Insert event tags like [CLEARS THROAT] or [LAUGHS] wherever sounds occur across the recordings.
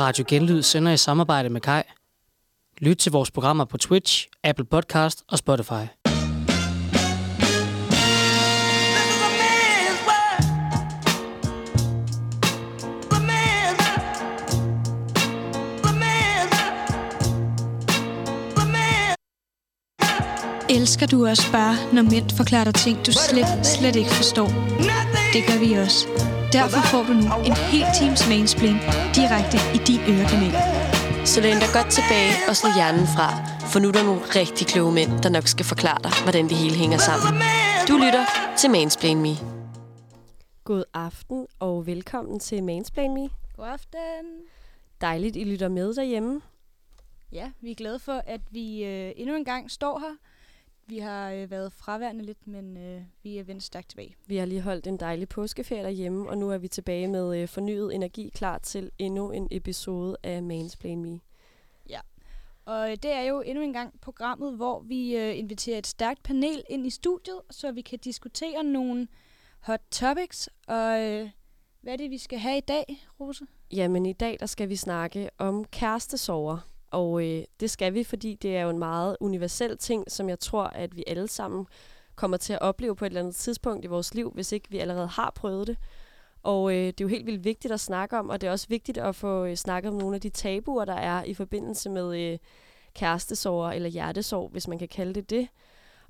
Radio Genlyd sender i samarbejde med Kai. Lyt til vores programmer på Twitch, Apple Podcast og Spotify. Elsker du også bare, når mænd forklarer dig ting, du slet, slet ikke forstår? Det gør vi også. Derfor får du nu en hel times mansplain direkte i din ørekanal. Så læn dig godt tilbage og slå hjernen fra, for nu er der nogle rigtig kloge mænd, der nok skal forklare dig, hvordan det hele hænger sammen. Du lytter til Mansplain Me. God aften og velkommen til Mansplain Me. God aften. Dejligt, I lytter med derhjemme. Ja, vi er glade for, at vi øh, endnu en gang står her vi har øh, været fraværende lidt, men øh, vi er vendt stærkt tilbage. Vi har lige holdt en dejlig påskeferie derhjemme, og nu er vi tilbage med øh, fornyet energi klar til endnu en episode af Mansplain Me. Ja, og øh, det er jo endnu en gang programmet, hvor vi øh, inviterer et stærkt panel ind i studiet, så vi kan diskutere nogle hot topics. Og øh, hvad er det, vi skal have i dag, Rose? Jamen i dag der skal vi snakke om kærestesover. Og øh, det skal vi, fordi det er jo en meget universel ting, som jeg tror, at vi alle sammen kommer til at opleve på et eller andet tidspunkt i vores liv, hvis ikke vi allerede har prøvet det. Og øh, det er jo helt vildt vigtigt at snakke om, og det er også vigtigt at få øh, snakket om nogle af de tabuer, der er i forbindelse med øh, kærestesorger eller hjertesorg, hvis man kan kalde det det.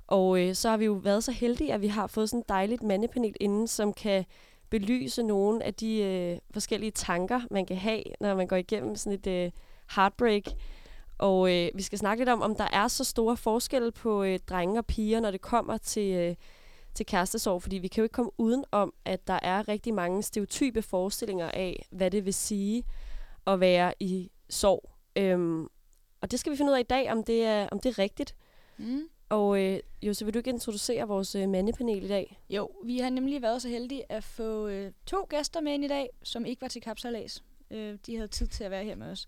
Og øh, så har vi jo været så heldige, at vi har fået sådan et dejligt mandepanel inden, som kan belyse nogle af de øh, forskellige tanker, man kan have, når man går igennem sådan et øh, heartbreak. Og øh, vi skal snakke lidt om, om der er så store forskelle på øh, drenge og piger, når det kommer til, øh, til kærestesorg. Fordi vi kan jo ikke komme uden om, at der er rigtig mange stereotype forestillinger af, hvad det vil sige at være i sorg. Øhm, og det skal vi finde ud af i dag, om det er, om det er rigtigt. Mm. Og øh, Jose, vil du ikke introducere vores øh, mandepanel i dag? Jo, vi har nemlig været så heldige at få øh, to gæster med ind i dag, som ikke var til kapsalas. Øh, de havde tid til at være her med os.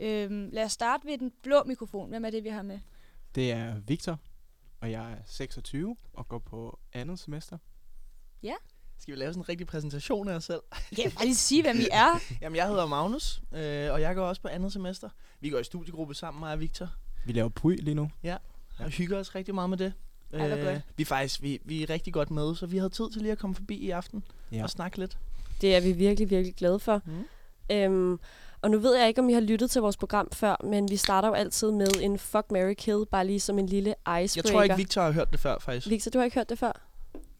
Øhm, lad os starte ved den blå mikrofon. Hvem er det, vi har med? Det er Victor, og jeg er 26 og går på andet semester. Ja. Skal vi lave sådan en rigtig præsentation af os selv? Ja, bare lige sige, hvem I [LAUGHS] er. Jamen, jeg hedder Magnus, øh, og jeg går også på andet semester. Vi går i studiegruppe sammen, mig og Victor, Vi laver pry lige nu. og hygger os rigtig meget med det. Øh, Ej, hvor godt. vi er faktisk vi, vi er rigtig godt med, så vi havde tid til lige at komme forbi i aften Ja. og snakke lidt. Det er vi virkelig, virkelig glade for. Mm. Øhm, og nu ved jeg ikke, om I har lyttet til vores program før, men vi starter jo altid med en Fuck, Mary Kill, bare lige som en lille icebreaker. Jeg tror ikke, Victor har hørt det før, faktisk. Victor, du har ikke hørt det før?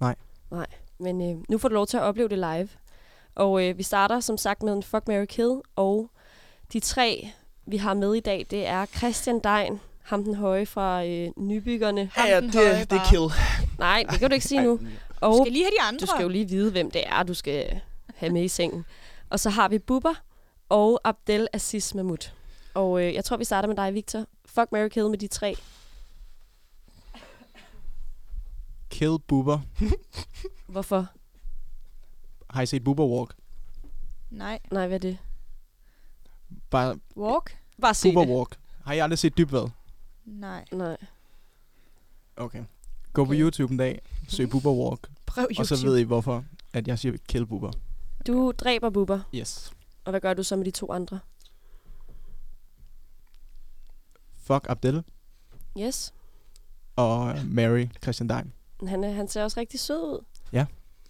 Nej. Nej, men øh, nu får du lov til at opleve det live. Og øh, vi starter som sagt med en Fuck, Mary Kill, og de tre, vi har med i dag, det er Christian Dein, ham den høje fra øh, Nybyggerne. Ja, ja, det, høje det er kill. Nej, det kan du ikke sige nu. Og Skal lige have de andre. du skal jo lige vide, hvem det er, du skal have med i sengen. Og så har vi Bubber og Abdel Aziz Mahmoud. Og øh, jeg tror, vi starter med dig, Victor. Fuck, Mary Kill med de tre. Kill Bubber. [LAUGHS] Hvorfor? Har I set Bubber Walk? Nej. Nej, hvad er det? Bare Walk? Bare sig Bubber det. Walk. Har I aldrig set Dybvad? Nej. Nej. Okay. Gå på Okay. YouTube en dag, søg Bubber Walk, Prøv YouTube. og så ved I hvorfor, at jeg siger kill Bubber. Du dræber Bubber, Yes. Og hvad gør du så med de to andre? Fuck Abdel Yes. og øh, Mary Christian Dein. Han, er, han ser også rigtig sød ud. Ja.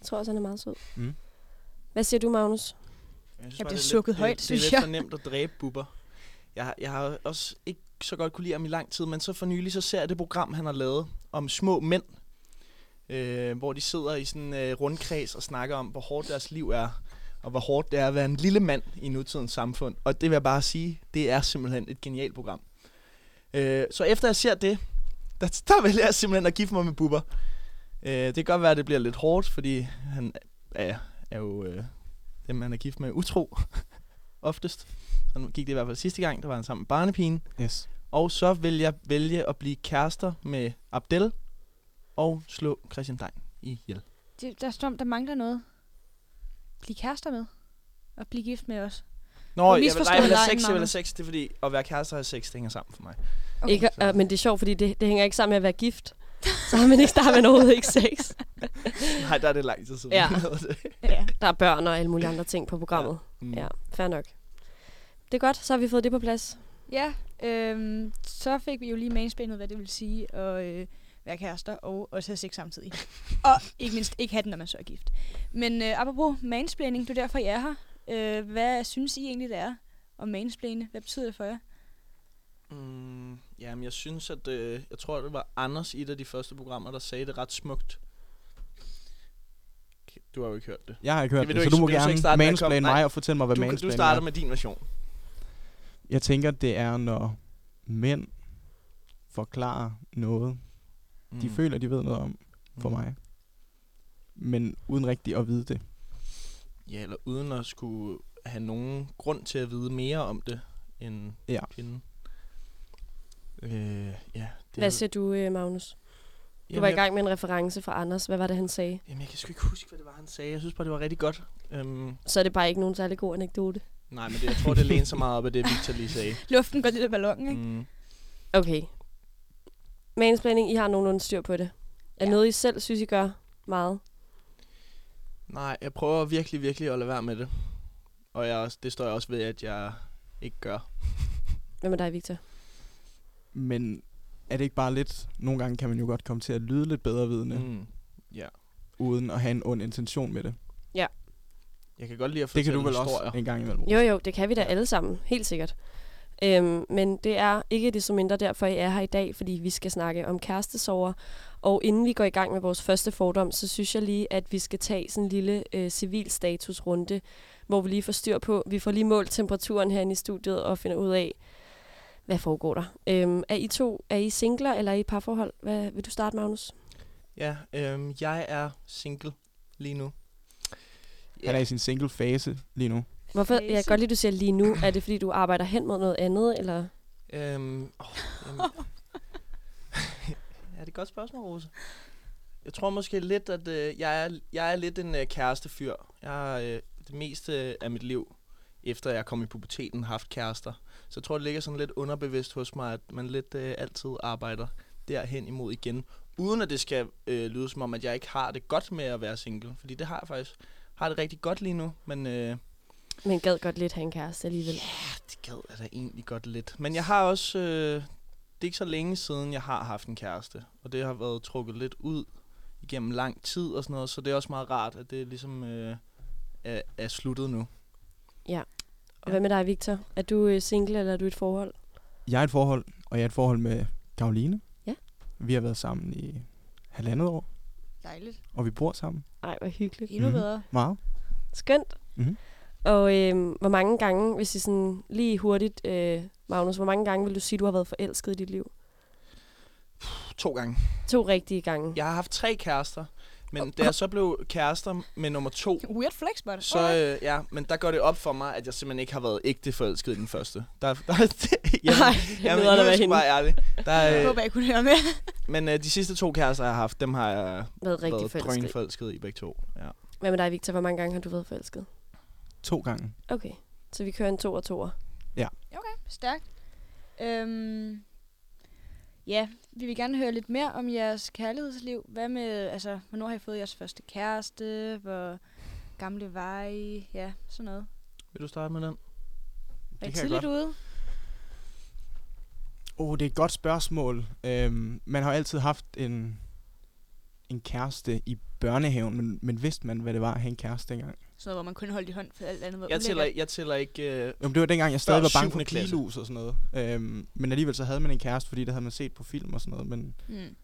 Jeg tror også, han er meget sød. Mm. Hvad siger du, Magnus? synes Jeg bare, bliver det er sukket lidt, højt, det, synes Det er jeg. lidt for nemt at dræbe bubber. Jeg, har- jeg har også ikke så godt kunne lide ham i lang tid, men så for nylig så ser jeg det program, han har lavet om små mænd, øh, hvor de sidder i sådan en øh, rundkreds og snakker om, hvor hårdt deres liv er, og hvor hårdt det er at være en lille mand i nutidens samfund. Og det vil jeg bare sige, det er simpelthen et genialt program. Øh, så efter jeg ser det, der, [LAUGHS] der vælger jeg simpelthen at gifte mig med Bubber. Øh, det kan godt være, at det bliver lidt hårdt, fordi han er, er jo øh, dem, man er gift med utro [LAUGHS] oftest. Sådan gik det i hvert fald sidste gang, der var han sammen med barnepigen. Yes. Og så vil jeg vælge at blive kærester med Abdel og slå Christian Dein ihjel. Det, der står, der mangler noget. Bliv kærester med. Og blive gift med os. Nå, jeg vil, nej, jeg vil have sex, jeg vil have sex. Det er fordi, at være kærester og have sex, det hænger sammen for mig. Okay. Ikke, øh, men det er sjovt, fordi det, det hænger ikke sammen med at være gift. Så har man ikke, der har man overhovedet ikke sex. [LAUGHS] Nej, der er det lang tid siden. Ja. Ja. Der er børn og alle mulige andre ting på programmet. Mm. Ja, fair nok. Det er godt, så har vi fået det på plads. Ja, øhm, så fik vi jo lige mansplanet, hvad det vil sige at øh, være kærester og også have sex samtidig. [LAUGHS] og ikke mindst ikke have den, når man så er gift. Men øh, apropos mansplaining, det er derfor, jeg er her. Øh, hvad synes I egentlig, det er om mansplane? Hvad betyder det for jer? Mm, jamen, jeg synes, at... Øh, jeg tror, det var Anders i et af de første programmer, der sagde det ret smukt. Du har jo ikke hørt det. Jeg har ikke hørt Det det, du så ikke- du må du gerne mansplane Nej. mig og fortælle mig, hvad Du, du mansplane starter er. med din version. Jeg tænker, det er, når mænd forklarer noget, Mm. de føler, de ved noget om for Mm. mig. Men uden rigtig at vide det. Ja, eller uden at skulle have nogen grund til at vide mere om det, end Ja. kvinden. Øh, ja, det Hvad siger du, øh, Magnus? Du Jamen, var i gang med en reference fra Anders. Hvad var det, han sagde? Jamen, jeg kan sgu ikke huske, hvad det var, han sagde. Jeg synes bare, det var rigtig godt. Øhm, Så er det bare ikke nogen særlig god anekdote. nej, men det, jeg tror, det læner så meget op af det, Victor lige sagde. Luften går lidt af ballonen, ikke? Mm. Okay. Mansplaining, I har nogenlunde styr på det. Er Ja. ja. noget, I selv synes, I gør meget? Nej, jeg prøver virkelig, virkelig at lade være med det. Og jeg, også- det står jeg også ved, at jeg ikke gør. [LAUGHS] Hvad med dig, Victor? Men er det ikke bare lidt... Nogle gange kan man jo godt komme til at lyde lidt bedre vidende, mm. Ja. uden at have en ond intention med det. Jeg kan godt lide at Det fortælle kan du vel historier. også en gang imellem. Jo, jo, det kan vi da alle sammen. Helt sikkert. Øhm, men det er ikke det så mindre derfor, I er her i dag, fordi vi skal snakke om kærestesover. Og inden vi går i gang med vores første fordom, så synes jeg lige, at vi skal tage sådan en lille øh, civilstatusrunde, hvor vi lige får styr på. Vi får lige målt temperaturen herinde i studiet og finder ud af, hvad foregår der. Øhm, er I to, er I singler eller er I parforhold? Hvad, vil du starte, Magnus? Ja, øhm, jeg er single lige nu. Han er i sin single fase lige nu. Hvorfor? Jeg kan godt lide, du siger lige nu. [CLEARS THROAT] Er det, fordi du arbejder hen mod noget andet, eller? Øhm, jamen. ja, [LAUGHS] det er et godt spørgsmål, Rose. Jeg tror måske lidt, at øh, jeg, er, jeg er lidt en øh, kærestefyr. Jeg har øh, det meste af mit liv, efter jeg kom i puberteten, haft kærester. Så jeg tror, det ligger sådan lidt underbevidst hos mig, at man lidt øh, altid arbejder derhen imod igen. uden at det skal øh, lyde som om, at jeg ikke har det godt med at være single. Fordi det har jeg faktisk. Har det rigtig godt lige nu, men øh, Men gad godt lidt have en kæreste alligevel. det gad jeg da egentlig godt lidt. Men jeg har også... Øh, det er ikke så længe siden, jeg har haft en kæreste. Og det har været trukket lidt ud igennem lang tid og sådan noget. Så det er også meget rart, at det ligesom øh, er, er sluttet nu. Og hvad med dig, Victor? Er du øh, single, eller er du i et forhold? Jeg er i et forhold, og jeg er i et forhold med Karoline. Ja. Vi har været sammen i halvandet år, Dejligt. og vi bor sammen Ej, hvor hyggeligt. Endnu Mhm. bedre. meget. Skønt. Mhm. Og øh, hvor mange gange, hvis I sådan lige hurtigt, øh, Magnus, hvor mange gange vil du sige, du har været forelsket i dit liv? To gange. To rigtige gange. Jeg har haft tre kærester. Men da jeg så blev kærester med nummer to, Weird flex, but så øh, ja, men der går det op for mig, at jeg simpelthen ikke har været ægte forelsket i den første. Der, der, jamen, Ej, jamen, nu er jeg bare ærlig. Der, Jeg øh, håber, jeg kunne høre med. men øh, de sidste to kærester, jeg har haft, dem har jeg Været rigtig været forelsket. i. drønforelsket i begge to. Ja. Hvad med dig, Victor? Hvor mange gange har du været forelsket? To gange. Okay, så vi kører en to og toer. Okay, stærkt. Øhm, ja, vi vil gerne høre lidt mere om jeres kærlighedsliv. Hvad med, altså, hvornår har I fået jeres første kæreste? Hvor gamle var I? Ja, sådan noget. Vil du starte med den? Er I tidligt ude? Oh, det er et godt spørgsmål. Øhm, man har altid haft en, en kæreste i børnehaven, men, men vidste man, hvad det var at have en kæreste dengang? Sådan noget, hvor man kun holdt i hånd, for alt andet var Jeg tæller, jeg tæller ikke... Øh, Jamen, det var dengang, jeg stadig var bange for pilus og sådan noget. Øhm, men alligevel så havde man en kæreste, fordi det havde man set på film og sådan noget. Men, Mm.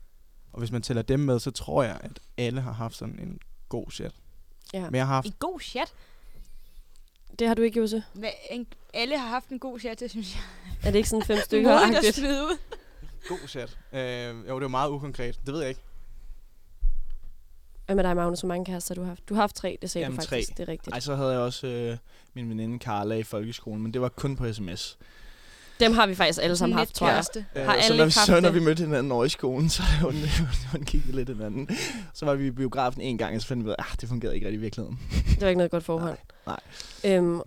og hvis man tæller dem med, så tror jeg, at alle har haft sådan en god chat. Ja. Men jeg har haft En god chat. Det har du ikke, Jose? Hvad, en, alle har haft en god chat, det synes jeg. Er det ikke sådan fem stykker? At smide ud. god chat. Øh, jo, det var meget ukonkret. Det ved jeg ikke. Hvad med dig, Magnus? Hvor mange kærester har du haft? Du har haft tre, det sagde Jamen, du tre. faktisk. Det er rigtigt. ej, så havde jeg også øh, min veninde Carla i folkeskolen, men det var kun på sms. Dem har vi faktisk alle sammen haft, tror jeg. Øh, Har så når, vi, så når vi mødte hinanden over i skolen, så [LAUGHS] hun, hun kiggede lidt hinanden. Så var vi i biografen en gang, og så fandt vi ud af, at det fungerede ikke rigtig i virkeligheden. [LAUGHS] Det var ikke noget godt forhold. Nej, Øhm,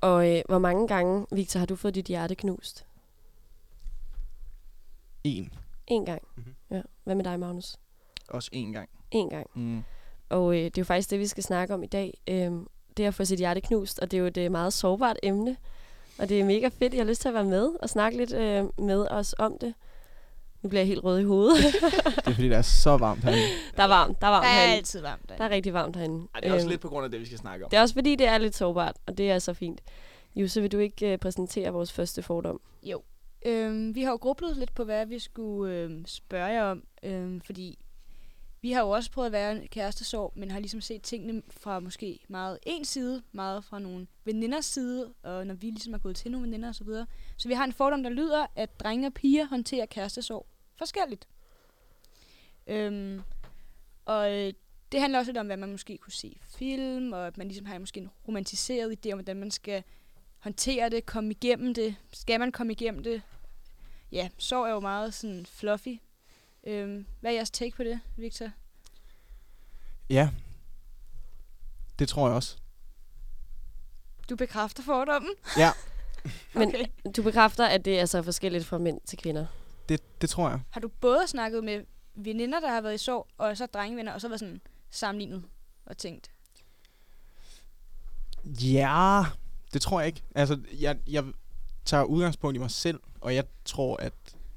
og øh, hvor mange gange, Victor, har du fået dit hjerte knust? En. En gang. Mhm. Ja. Hvad med dig, Magnus? Også en gang. En gang. Mm. Og øh, det er jo faktisk det, vi skal snakke om i dag. Øhm, det at få sit hjerte knust, og det er jo et øh, meget sårbart emne. Og det er mega fedt, jeg har lyst til at være med og snakke lidt øh, med os om det. Nu bliver jeg helt rød i hovedet. [LAUGHS] Det er fordi, det er så varmt herinde. [LAUGHS] der er varmt, der er varmt Der er herinde. altid varmt Der derinde. er rigtig varmt herinde. Ej, det er også Øhm, lidt på grund af det, vi skal snakke om. Det er også fordi, det er lidt sårbart, og det er så fint. Juse, vil du ikke øh, præsentere vores første fordom? Jo. Øhm, vi har jo grublet lidt på, hvad vi skulle øhm, spørge jer om, øhm, fordi vi har jo også prøvet at være en kærestesorg, men har ligesom set tingene fra måske meget en side, meget fra nogle veninders side, og når vi ligesom er gået til nogle veninder osv. Så, videre. så vi har en fordom, der lyder, at drenge og piger håndterer kærestesorg forskelligt. Øhm, og øh, det handler også lidt om, hvad man måske kunne se i film, og at man ligesom har måske en romantiseret idé om, hvordan man skal håndtere det, komme igennem det. Skal man komme igennem det? Ja, sorg er jo meget sådan fluffy. Øhm, hvad er jeres take på det, Victor? Ja. Det tror jeg også. Du bekræfter fordommen? Ja, [LAUGHS] Men Okay. du bekræfter, at det er så forskelligt fra mænd til kvinder. det, det tror jeg. Har du både snakket med veninder, der har været i sorg, og så drengevenner, og så været sådan sammenlignet og tænkt? Ja, det tror jeg ikke. Altså, jeg, jeg tager udgangspunkt i mig selv, og jeg tror, at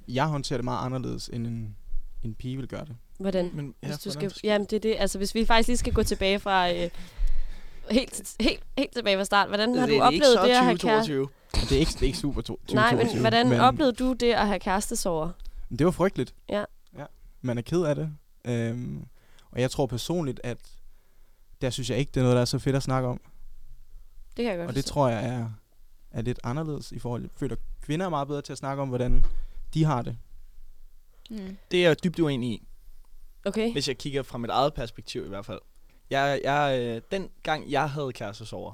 jeg håndterer det meget anderledes, end en, en pige vil gøre det. Hvordan? Men, Hvis du hvordan skal, jamen, det er det. Altså, hvis vi faktisk lige skal gå tilbage fra... Øh, helt, helt, helt tilbage fra start. Hvordan har det du er ikke oplevet det at have kæreste? 2022. Og det er ikke, det er ikke super to, 2022. [LAUGHS] Nej, men hvordan men... oplevede du det at have kærestesorger? Men Det var frygteligt. Ja. ja. Man er ked af det. Øhm, og jeg tror personligt, at der synes jeg ikke, det er noget, der er så fedt at snakke om. Det kan jeg godt Og det forstå. tror jeg er, er lidt anderledes i forhold. Jeg føler, kvinder er meget bedre til at snakke om, hvordan de har det. Mm. Det er jeg dybt uenig i, Okay. hvis jeg kigger fra mit eget perspektiv i hvert fald. Jeg, jeg, øh, den gang jeg havde kærestesover,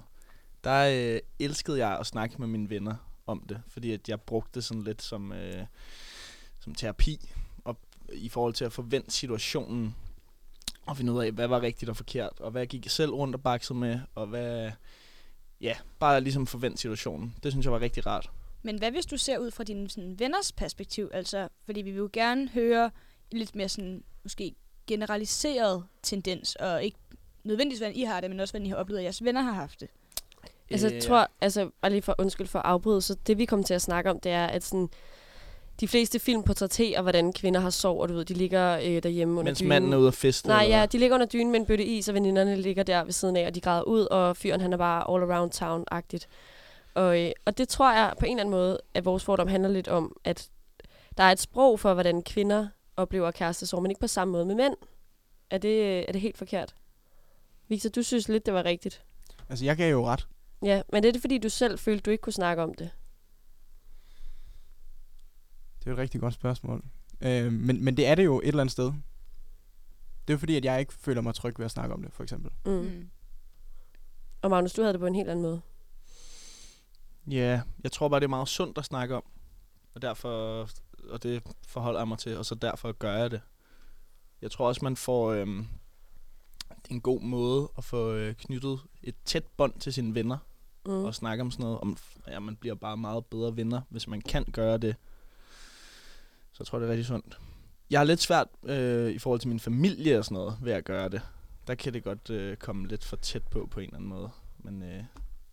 der øh, elskede jeg at snakke med mine venner om det, fordi at jeg brugte det sådan lidt som, øh, som terapi, og i forhold til at forvente situationen, og finde ud af, hvad var rigtigt og forkert, og hvad gik jeg selv rundt og baksede med, og hvad, ja, bare ligesom forvente situationen. Det synes jeg var rigtig rart. Men hvad hvis du ser ud fra dine sådan, venners perspektiv? Altså, fordi vi vil jo gerne høre lidt mere sådan måske generaliseret tendens, og ikke nødvendigvis, hvordan I har det, men også, hvordan I har oplevet, at jeres venner har haft det. Altså, Øh, jeg tror, altså, bare lige for undskyld for at afbryde, så det vi kommer til at snakke om, det er, at sådan, de fleste film portrætterer, hvordan kvinder har sov, og du ved, de ligger øh, derhjemme under Mens dynen. manden er ude at feste. Nej, eller ja, de ligger under dynen med en bøtte is, og veninderne ligger der ved siden af, og de græder ud, og fyren han er bare all around town-agtigt. Og, øh, og det tror jeg på en eller anden måde, at vores fordom handler lidt om, at der er et sprog for, hvordan kvinder oplever kærestesorg, men ikke på samme måde med mænd. Er det, er det helt forkert? Victor, du synes lidt, det var rigtigt. Altså, jeg gav jo ret. Ja, men det er det, fordi du selv følte, du ikke kunne snakke om det. Det er jo et rigtig godt spørgsmål. Øh, men, men det er det jo et eller andet sted. Det er fordi, at jeg ikke føler mig tryg ved at snakke om det, for eksempel. Mm. Mm. Og Magnus, du havde det på en helt anden måde. Ja, jeg tror bare, det er meget sundt at snakke om. Og derfor, og det forholder jeg mig til, og så derfor gør jeg det. Jeg tror også, man får øhm, en god måde at få øh, knyttet et tæt bånd til sine venner. Mm. Og snakke om sådan noget. Om, ja, man bliver bare meget bedre venner, hvis man kan gøre det. Så jeg tror, det er rigtig sundt. Jeg har lidt svært øh, i forhold til min familie og sådan noget ved at gøre det. Der kan det godt øh, komme lidt for tæt på på en eller anden måde. Men øh,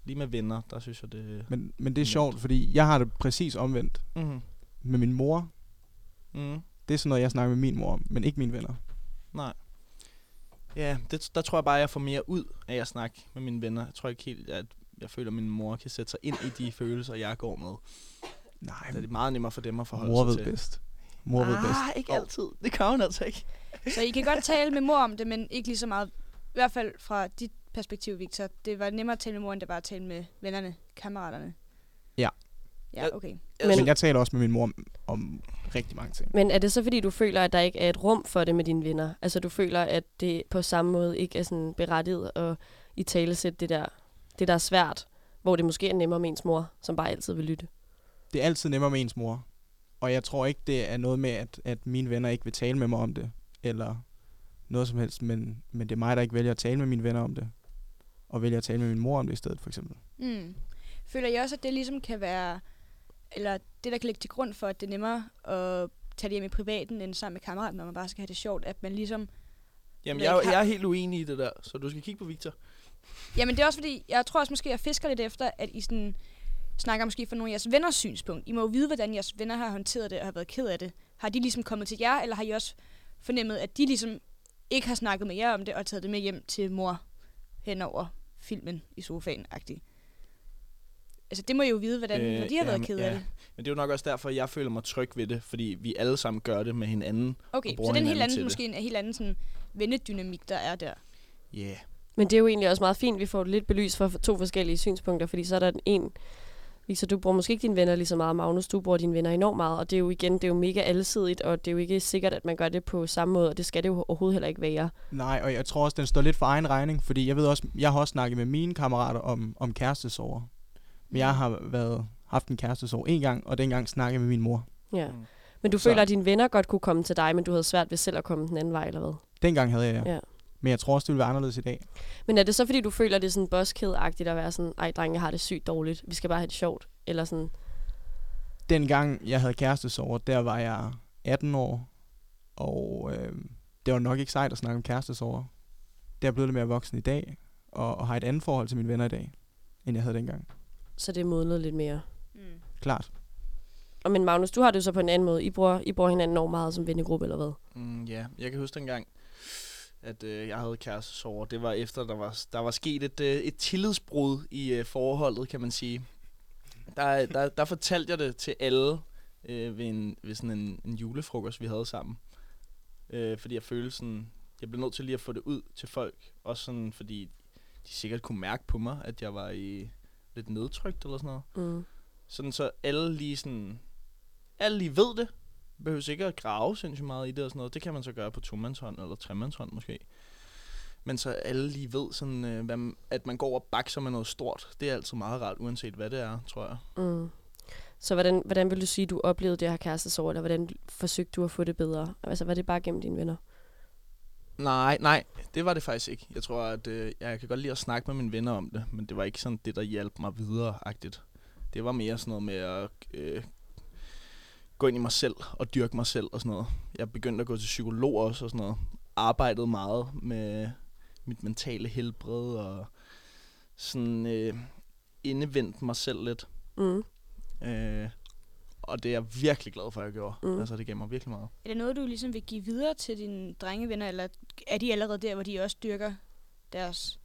lige med venner, der synes jeg, det... Men, men det er sjovt, fordi jeg har det præcis omvendt. Mhm. Med min mor, Mm. det er sådan noget, jeg snakker med min mor om, men ikke mine venner. Nej. Ja, det, der tror jeg bare, jeg får mere ud af at snakke med mine venner. Jeg tror ikke helt, at jeg føler, at min mor kan sætte sig ind i de følelser, jeg går med. Nej, Så det er meget nemmere for dem at forholde mor sig ved til. bedst. Mor ved bedst. Ah, ikke altid. Det kan hun altså ikke. [LAUGHS] Så I kan godt tale med mor om det, men ikke lige så meget, i hvert fald fra dit perspektiv, Victor. Det var nemmere at tale med mor, end det var at tale med vennerne, kammeraterne. Ja. Ja, okay. Men, men jeg taler også med min mor om, om rigtig mange ting. Men er det så, fordi du føler, at der ikke er et rum for det med dine venner? Altså, du føler, at det på samme måde ikke er sådan berettiget at i tale sætte det der, det der er svært, hvor det måske er nemmere med ens mor, som bare altid vil lytte? Det er altid nemmere med ens mor. Og jeg tror ikke, det er noget med, at, at mine venner ikke vil tale med mig om det. Eller noget som helst. Men, men det er mig, der ikke vælger at tale med mine venner om det. Og vælger at tale med min mor om det i stedet, for eksempel. Mm. Føler jeg også, at det ligesom kan være, eller det, der kan ligge til grund for, at det er nemmere at tage det hjem i privaten, end sammen med kammeraten, når man bare skal have det sjovt, at man ligesom... Jamen, jeg, jeg er helt uenig i det der, så du skal kigge på Victor. Jamen det er også fordi, jeg tror også måske, jeg fisker lidt efter, at I sådan snakker måske fra nogle af jeres venners synspunkt. I må jo vide, hvordan jeres venner har håndteret det og har været ked af det. Har de ligesom kommet til jer, eller har I også fornemmet, at de ligesom ikke har snakket med jer om det og taget det med hjem til mor hen over filmen i sofaen -agtigt? Altså det må I jo vide, hvordan, øh, når de har været ked af det. Men det er jo nok også derfor, jeg føler mig tryg ved det, fordi vi alle sammen gør det med hinanden. Okay, og så bruger det er en helt anden, måske en helt anden sådan vennedynamik, der er der. Ja. Yeah. Men det er jo egentlig også meget fint, at vi får det lidt belyst fra to forskellige synspunkter, fordi så er der den en, Lisa, du bruger måske ikke dine venner lige så meget, Magnus, du bruger dine venner enormt meget, og det er jo igen, det er jo mega alsidigt, og det er jo ikke sikkert, at man gør det på samme måde, og det skal det jo overhovedet heller ikke være. Nej, og jeg tror også, den står lidt for egen regning, fordi jeg ved også, jeg har også snakket med mine kammerater om, om kærestesorger. Men jeg har været, haft en kærestesorg en gang, og dengang snakkede jeg med min mor. Ja. Men du Så- føler, at dine venner godt kunne komme til dig, men du havde svært ved selv at komme den anden vej, eller hvad? Dengang havde jeg, ja. Ja. Men jeg tror også, det ville være anderledes i dag. Men er det så, fordi du føler, det er sådan bosked-agtigt at være sådan, ej drenge, jeg har det sygt dårligt, vi skal bare have det sjovt, eller sådan, Dengang jeg havde kærestesorger, der var jeg 18 år, og øh, det var nok ikke sejt at snakke om kærestesorger. Der er blevet lidt mere voksen i dag, og, og har et andet forhold til mine venner i dag, end jeg havde dengang. så det er modnet lidt mere. Mm. Klart. Og men Magnus, du har det jo så på en anden måde. I bruger, I bruger hinanden enormt meget som vennegruppe, eller hvad? Mm, ja, jeg kan huske dengang, at øh, jeg havde kærestesorger. Det var efter, der var, der var sket et, øh, et tillidsbrud i øh, forholdet, kan man sige. Der, der, der fortalte jeg det til alle øh, ved, en, ved sådan en, en julefrokost, vi havde sammen. Øh, fordi jeg følte sådan, jeg blev nødt til lige at få det ud til folk. Også sådan, fordi de sikkert kunne mærke på mig, at jeg var i lidt nedtrykt eller sådan noget. Mm. Sådan så alle lige sådan... Alle lige ved det. Behøver ikke at grave sindssygt meget i det og sådan noget. Det kan man så gøre på tomandshånd eller tremandshånd måske. Men så alle lige ved, sådan, øh, hvad, at man går og bakser med noget stort. Det er altid meget rart, uanset hvad det er, tror jeg. Mm. Så hvordan, hvordan vil du sige, du oplevede det her kærestesorg, eller hvordan forsøgte du at få det bedre? Altså, var det bare gennem dine venner? Nej, nej, det var det faktisk ikke. Jeg tror, at øh, jeg kan godt lide at snakke med mine venner om det, men det var ikke sådan det, der hjalp mig videre-agtigt. Det var mere sådan noget med at øh, gå ind i mig selv og dyrke mig selv og sådan noget. Jeg begyndte at gå til psykolog også og sådan noget. Arbejdede meget med mit mentale helbred og sådan øh, indevendt mig selv lidt. Mm. Øh, og det er jeg virkelig glad for, at jeg gjorde. Mm. Altså, det gav mig virkelig meget. Er det noget, du ligesom vil give videre til dine drengevenner, eller er de allerede der, hvor de også dyrker deres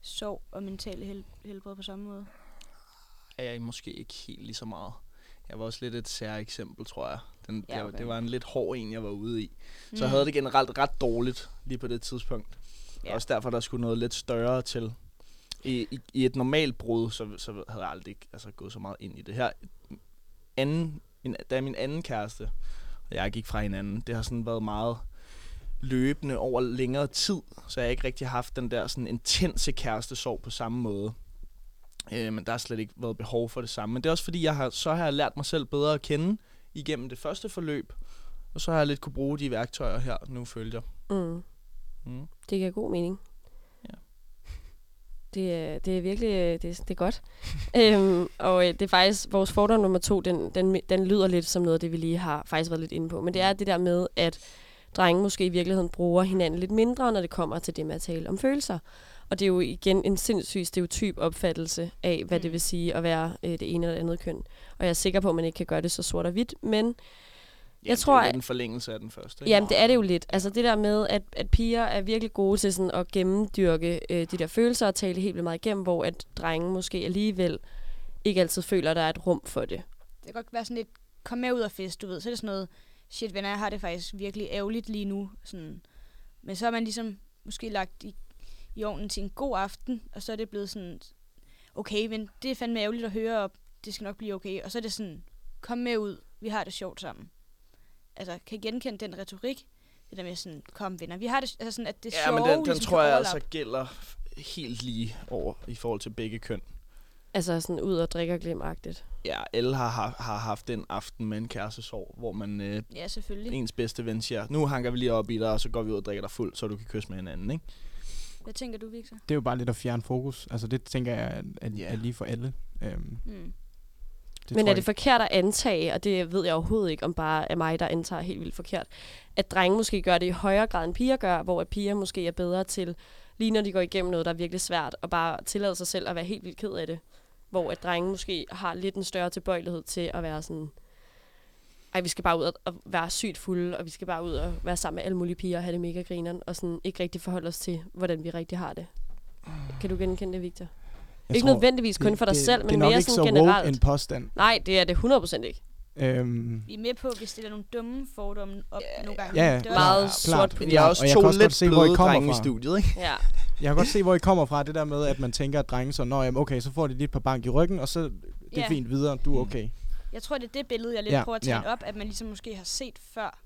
sorg og mentale hel- helbred på samme måde? Er jeg måske ikke helt lige så meget. Jeg var også lidt et sær eksempel, tror jeg. Den, Ja, okay. okay. Det var en lidt hård en, jeg var ude i. Så Mm. jeg havde det generelt ret dårligt lige på det tidspunkt. Ja. Ja. Også derfor, der skulle noget lidt større til. I, i, i et normalt brud, så, så havde jeg aldrig altså, gået så meget ind i det her. Anden, min, da min anden kæreste, og jeg gik fra hinanden, det har sådan været meget løbende over længere tid, så jeg har ikke rigtig haft den der sådan intense kærestesorg på samme måde. Øh, men der har slet ikke været behov for det samme. Men det er også fordi, jeg har, så har jeg lært mig selv bedre at kende igennem det første forløb, og så har jeg lidt kunne bruge de værktøjer her, nu følger. Mm. Mm. Det giver god mening. Ja. [LAUGHS] Det er, det er virkelig øh, det, er- det er godt. [LAUGHS] øhm, og øh, det er faktisk, vores fordom nummer to, den, den, den lyder lidt som noget af det, vi lige har faktisk været lidt inde på. Men det er det der med, at drenge måske i virkeligheden bruger hinanden lidt mindre, når det kommer til det med at tale om følelser. Og det er jo igen en sindssyg stereotyp opfattelse af, hvad det Mm. vil sige at være øh, det ene eller det andet køn. Og jeg er sikker på, at man ikke kan gøre det så sort og hvidt, men Jamen, tror, det er en forlængelse af den første. ikke? Jamen, det er det jo lidt. Altså det der med, at, at piger er virkelig gode til sådan at gennemdyrke øh, de der følelser og tale helt vildt meget igennem, hvor at drenge måske alligevel ikke altid føler, at der er et rum for det. Det kan godt være sådan lidt, kom med ud og fest, du ved. Så er det sådan noget, shit venner, jeg har det faktisk virkelig ærgerligt lige nu. Sådan. Men så har man ligesom måske lagt i, i ovnen til en god aften, og så er det blevet sådan, okay, men det er fandme ærgerligt at høre, og det skal nok blive okay. Og så er det sådan, kom med ud, vi har det sjovt sammen. Altså, kan I genkende den retorik? Det der med sådan, kom venner, vi har det, altså sådan, at det Ja, sjove men den, den ligesom tror jeg altså gælder helt lige over i forhold til begge køn. Altså sådan ud og drikke og glemme-agtigt. Ja, alle har, har, har haft den aften med en kærestesorg, hvor man øh, Ja, selvfølgelig. ens bedste ven siger, nu hanker vi lige op i dig, og så går vi ud og drikker dig fuld, så du kan kysse med hinanden, ikke? Hvad tænker du, Victor? Det er jo bare lidt at fjerne fokus. Altså det tænker jeg er, er, er lige for alle. Øhm, Mm. det Men er det forkert at antage, og det ved jeg overhovedet ikke, om bare er mig, der antager helt vildt forkert, at drenge måske gør det i højere grad, end piger gør, hvor at piger måske er bedre til, lige når de går igennem noget, der er virkelig svært, og bare tillade sig selv at være helt vildt ked af det. Hvor at drenge måske har lidt en større tilbøjelighed til at være sådan, ej, vi skal bare ud og, være sygt fulde, og vi skal bare ud og være sammen med alle mulige piger og have det mega grineren, og sådan ikke rigtig forholde os til, hvordan vi rigtig har det. Kan du genkende det, Victor? Jeg ikke tror, nødvendigvis kun for dig det, selv, det men er nok mere ikke sådan så woke generelt. en påstand. Nej, det er det 100% ikke. Øhm, Vi er med på, at vi stiller nogle dumme fordomme op Ja, nogle gange. ja, ja. Det er Meget klart, sort på jeg er Og også jeg kan to også godt lidt se, hvor I bløde kommer drenge i fra. studiet, ikke? Ja. Jeg kan godt se, hvor I kommer fra, det der med, at man tænker, at drenge så, Nå, jamen, okay, så får de et par bank i ryggen, og så det er Ja. fint videre, du er okay. Jeg tror, det er det billede, jeg lidt Ja, prøver at tage ja. op, at man ligesom måske har set før.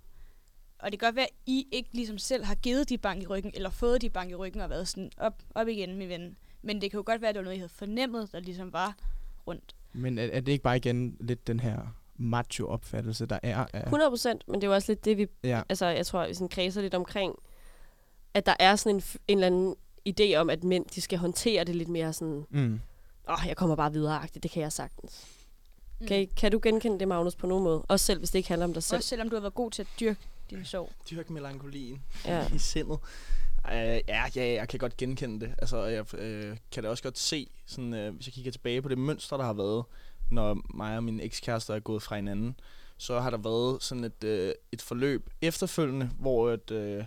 Og det kan godt være, at I ikke ligesom selv har givet de bank i ryggen, eller fået de bank i ryggen og været sådan op, op igen, min ven. Men det kan jo godt være, at det var noget, I havde fornemmet, der ligesom var rundt. Men er, er det ikke bare igen lidt den her macho-opfattelse, der er af... 100 procent, men det er jo også lidt det, vi... Ja, Altså, jeg tror, vi sådan kredser lidt omkring, at der er sådan en, en eller anden idé om, at mænd, de skal håndtere det lidt mere sådan, mm. åh, oh, jeg kommer bare videre -agtigt. det kan jeg sagtens. Mm. Okay, kan du genkende det, Magnus, på nogen måde? Også selv, hvis det ikke handler om dig selv. Også selvom du har været god til at dyrke din sorg. Dyrk melankolien Ja. i sindet. Uh, ja, ja, jeg kan godt genkende det. Altså, og jeg øh, kan da også godt se, sådan, øh, hvis jeg kigger tilbage på det mønster, der har været, når mig og min ekskæreste er gået fra hinanden, så har der været sådan et, øh, et forløb efterfølgende, hvor et, øh,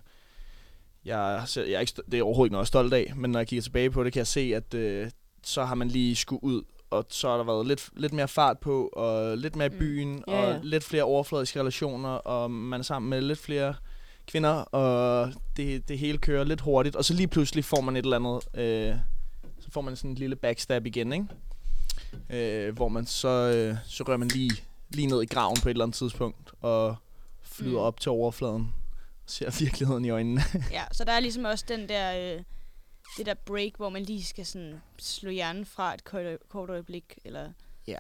jeg, ser- jeg er ikke, det er overhovedet ikke noget, jeg er stolt af, men når jeg kigger tilbage på det, kan jeg se, at øh, så har man lige skulle ud, og så har der været lidt, lidt mere fart på, og lidt mere i Mm. byen, Ja, ja. og lidt flere overfladiske relationer, og man er sammen med lidt flere kvinder, og det, det hele kører lidt hurtigt, og så lige pludselig får man et eller andet, øh, så får man sådan en lille backstab igen, ikke? Øh, hvor man så, øh, så rører man lige, lige ned i graven på et eller andet tidspunkt, og flyder Mm. op til overfladen, og ser [LAUGHS] virkeligheden i øjnene. Ja, så der er ligesom også den der, øh, det der break, hvor man lige skal sådan slå hjernen fra et kort, kort øjeblik. Eller ja.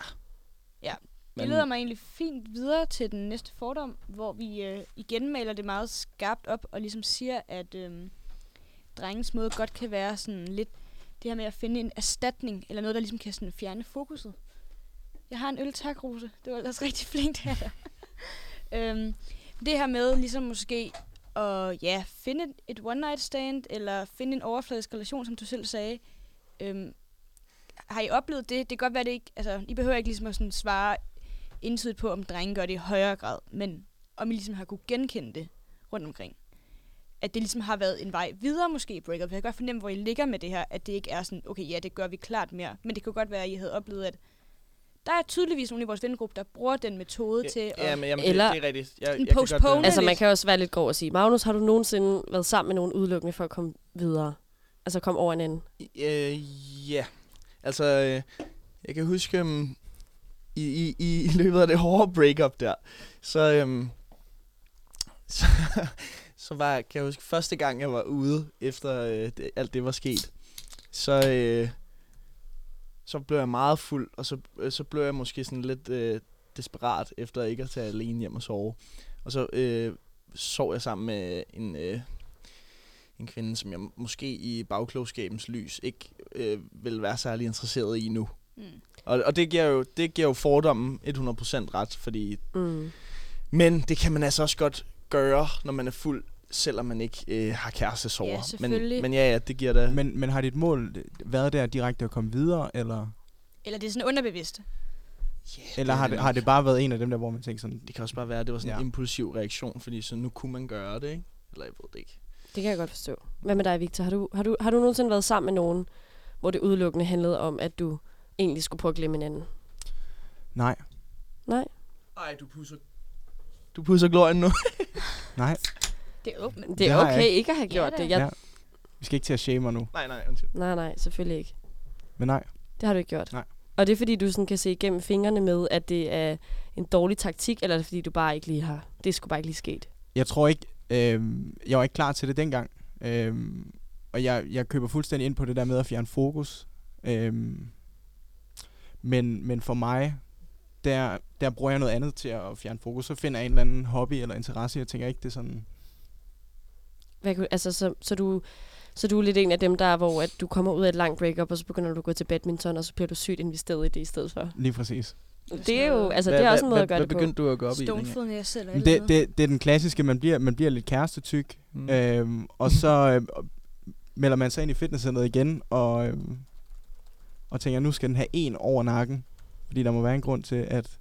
Ja. Det leder mig egentlig fint videre til den næste fordom, hvor vi øh, igen maler det meget skarpt op, og ligesom siger, at øh, drengens måde godt kan være sådan lidt det her med at finde en erstatning, eller noget, der ligesom kan sådan fjerne fokuset. Jeg har en øl, tak, Rose. Det var ellers rigtig flinkt her. [LAUGHS] Øhm, det her med ligesom måske at ja, finde et, et one night stand, eller finde en overfladisk relation, som du selv sagde. Øhm, har I oplevet det? Det kan godt være, det ikke... Altså, I behøver ikke ligesom at sådan svare entydigt på, om drenge gør det i højere grad, men om I ligesom har kunne genkende det rundt omkring. At det ligesom har været en vej videre måske i breakup. Jeg kan godt fornemme, hvor I ligger med det her, at det ikke er sådan, okay, ja, det gør vi klart mere. Men det kunne godt være, at I havde oplevet, at der er tydeligvis nogle i vores vennegruppe, der bruger den metode til at... Ja, men jamen, Eller det, det er rigtigt. Jeg, en jeg kan godt, postpone. øh, Altså, man kan også være lidt grov og sige, Magnus, har du nogensinde været sammen med nogen udelukkende for at komme videre? Altså komme over en anden? Øh, ja. Altså, øh, jeg kan huske, um, i, i, i, i [LAUGHS] løbet af det hårde breakup der, så, um, [LAUGHS] så, så var, kan jeg huske, første gang jeg var ude, efter øh, det, alt det var sket, så, øh, så blev jeg meget fuld, og så, øh, så blev jeg måske sådan lidt øh, desperat, efter ikke at tage alene hjem og sove. Og så øh, sov jeg sammen med en, øh, en kvinde, som jeg måske i bagklogskabens lys ikke øh, vil være særlig interesseret i nu. Mm. Og, og det, giver jo, det giver jo fordommen 100% ret, fordi... Mm. Men det kan man altså også godt gøre, når man er fuld, selvom man ikke øh, har kærestesover. Ja, selvfølgelig. Men, men ja, ja, det giver da... Men, men har dit mål været der direkte at komme videre, eller, Eller det er sådan underbevidst. yeah, eller har, det, har det bare været en af dem der, hvor man tænker sådan, Det kan også bare være, at det var sådan en Ja. impulsiv reaktion, fordi så nu kunne man gøre det, ikke? Eller jeg ved det ikke. Det kan jeg godt forstå. Hvad med dig, Victor? Har du, har, du, har du nogensinde været sammen med nogen, hvor det udelukkende handlede om, at du egentlig skulle prøve at glemme hinanden? nej, Nej? Ej, du pusser... Du pusser glorien nu. nej, [LAUGHS] Det er åbent. Det er har jeg okay ikke at have gjort da. det. Jeg, Ja. vi skal ikke til at shame mig nu, nej, nej, undskyld. Nej, nej, selvfølgelig ikke. men nej. Det har du ikke gjort. Nej. Og det er fordi, du sådan kan se igennem fingrene med, at det er en dårlig taktik, eller er det fordi, du bare ikke lige har... Det skulle bare ikke lige sket. Jeg tror ikke, øh, jeg var ikke klar til det dengang. Øh, og jeg, jeg køber fuldstændig ind på det der med at fjerne fokus. Øh, men, men for mig, der, der bruger jeg noget andet til at fjerne fokus. Så finder jeg en eller anden hobby eller interesse. Jeg tænker ikke, det er sådan... Hvad, altså, så, så, du, så du er lidt en af dem, der er, hvor at du kommer ud af et langt breakup, og så begynder du at gå til badminton, og så bliver du sygt investeret i det i stedet for. Lige præcis. Det er jo, altså, det er også en måde at gøre hvad, det på. Hvad begyndte du at gå op i? Linge? Stonefodness selv det, andet. det, det er den klassiske, man bliver, man bliver lidt kærestetyk. Mm. Øhm, og så øh, melder man sig ind i fitnesscenteret igen, og, øh, og tænker, nu skal den have en over nakken. Fordi der må være en grund til, at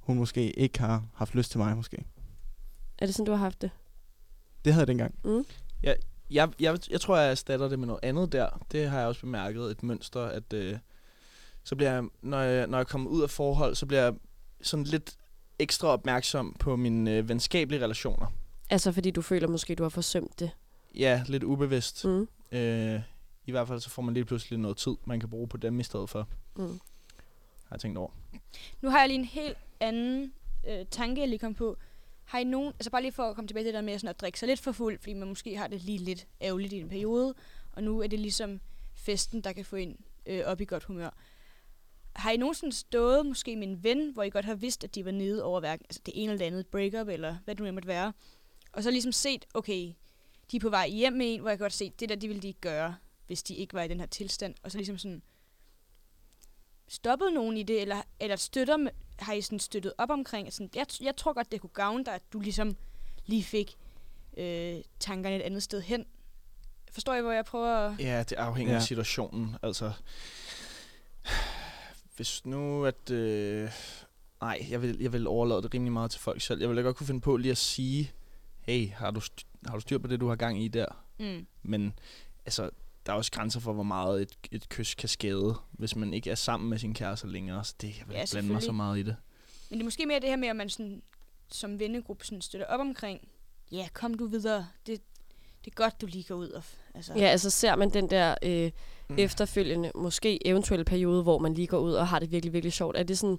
hun måske ikke har haft lyst til mig, måske. Er det sådan, du har haft det? Det havde jeg dengang. Mm. Jeg, jeg, jeg tror, jeg erstatter det med noget andet der. Det har jeg også bemærket, et mønster, at øh, så bliver jeg, når jeg, når jeg kommer ud af forhold, så bliver jeg sådan lidt ekstra opmærksom på mine øh, venskabelige relationer. Altså, fordi du føler måske, du har forsømt det. Ja, lidt ubevidst. Mm. Øh, I hvert fald så får man lige pludselig noget tid, man kan bruge på dem i stedet for, Mm. har jeg tænkt over. Nu har jeg lige en helt anden øh, tanke, jeg lige kom på. Har I nogen, altså bare lige for at komme tilbage til det der med sådan at drikke sig lidt for fuld, fordi man måske har det lige lidt ærgerligt i en periode, og nu er det ligesom festen, der kan få en øh, op i godt humør. Har I nogensinde stået måske med en ven, hvor I godt har vidst, at de var nede over hverken, altså det ene eller andet, breakup, eller hvad det nu måtte være, og så ligesom set, okay, de er på vej hjem med en, hvor jeg godt se, det der, de ville de ikke gøre, hvis de ikke var i den her tilstand, og så ligesom sådan, stoppet nogen i det, eller, eller støtter, med- har I sådan støttet op omkring? Sådan, jeg, jeg tror godt, det kunne gavne dig, at du ligesom lige fik øh, tankerne et andet sted hen. Forstår I, hvor jeg prøver at... Ja, det afhænger ja. Af situationen. Altså, hvis nu at... Øh, nej, jeg vil, jeg vil overlade det rimelig meget til folk selv. Jeg vil da godt kunne finde på lige at sige, hey, har du, har du styr på det, du har gang i der? Mm. Men altså, der er også grænser for, hvor meget et, et kys kan skade, hvis man ikke er sammen med sin kæreste længere. Så det, jeg vil Ja, blande mig så meget i det. Men det er måske mere det her med, at man sådan, som vennegruppe sådan støtter op omkring, ja, kom du videre, det, det er godt, du lige går ud og... Altså, Ja, altså ser man den der øh, Mm. efterfølgende, måske eventuelle periode, hvor man lige går ud og har det virkelig, virkelig sjovt. Er det sådan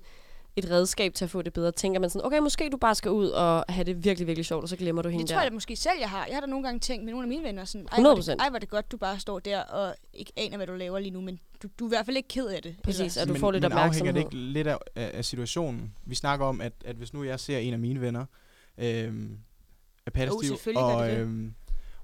et redskab til at få det bedre? Tænker man sådan, okay, måske du bare skal ud og have det virkelig, virkelig sjovt, og så glemmer du hende det der. tror jeg da måske selv, jeg har. Jeg har da nogle gange tænkt med nogle af mine venner sådan, ej, hvor er 100%. det, ej, hvor er det godt, du bare står der og ikke aner, hvad du laver lige nu, men du, du er i hvert fald ikke ked af det. Præcis, Eller, at du men, får lidt men opmærksomhed. afhænger det ikke lidt af, af, af situationen? Vi snakker om, at, at hvis nu jeg ser en af mine venner, øh, er selvfølgelig gør og, det det. øh,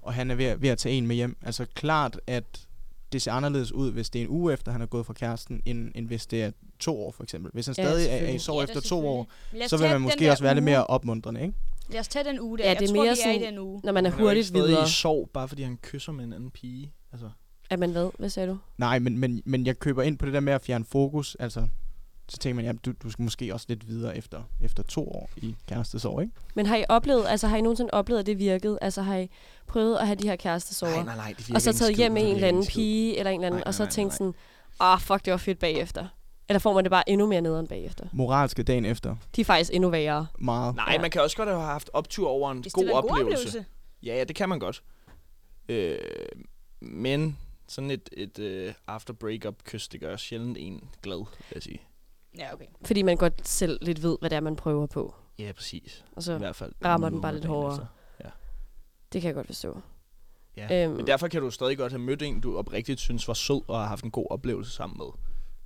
og han er ved, ved at tage en med hjem, altså klart, at det ser anderledes ud, hvis det er en uge efter, han er gået fra kæresten, end, end hvis det er to år, for eksempel. Hvis han Ja, stadig er, er i sorg Ja, efter to år, så vil man måske også være lidt uge. mere opmuntrende, ikke? Lad os tage den uge der. Ja, jeg det er tror, mere vi er i sådan- den uge. Når man er jo ikke hurtigt videre. i sorg, bare fordi han kysser med en anden pige. Altså, Er man hvad? Hvad sagde du? Nej, men, men, men jeg køber ind på det der med at fjerne fokus. Altså, så tænker man, ja, du, du skal måske også lidt videre efter, efter to år i kærestesorg, ikke? Men har I oplevet, altså har I nogensinde oplevet, at det virkede? Altså har I prøvet at have de her kærestesover? nej, nej, nej, det virker og så taget hjem med en eller anden pige eller en eller anden, Nej, og så nej, nej, tænkt nej. sådan, ah fuck, det var fedt bagefter. Eller får man det bare endnu mere nederen bagefter? Moralske dagen efter. De er faktisk endnu værre. Meget. Nej, Ja. man kan også godt have haft optur over en Hvis god det en god oplevelse. oplevelse. Ja, ja, det kan man godt. Øh, men sådan et, et uh, after breakup kys, det gør sjældent en glad, vil jeg sige. Ja, okay. Fordi man godt selv lidt ved, hvad det er, man prøver på. Ja, præcis. Og I så, hvert fald. rammer en den bare lidt hårdere. efter. det kan jeg godt forstå. Ja. Øhm. Men derfor kan du stadig godt have mødt en, du oprigtigt synes var sød og har haft en god oplevelse sammen med.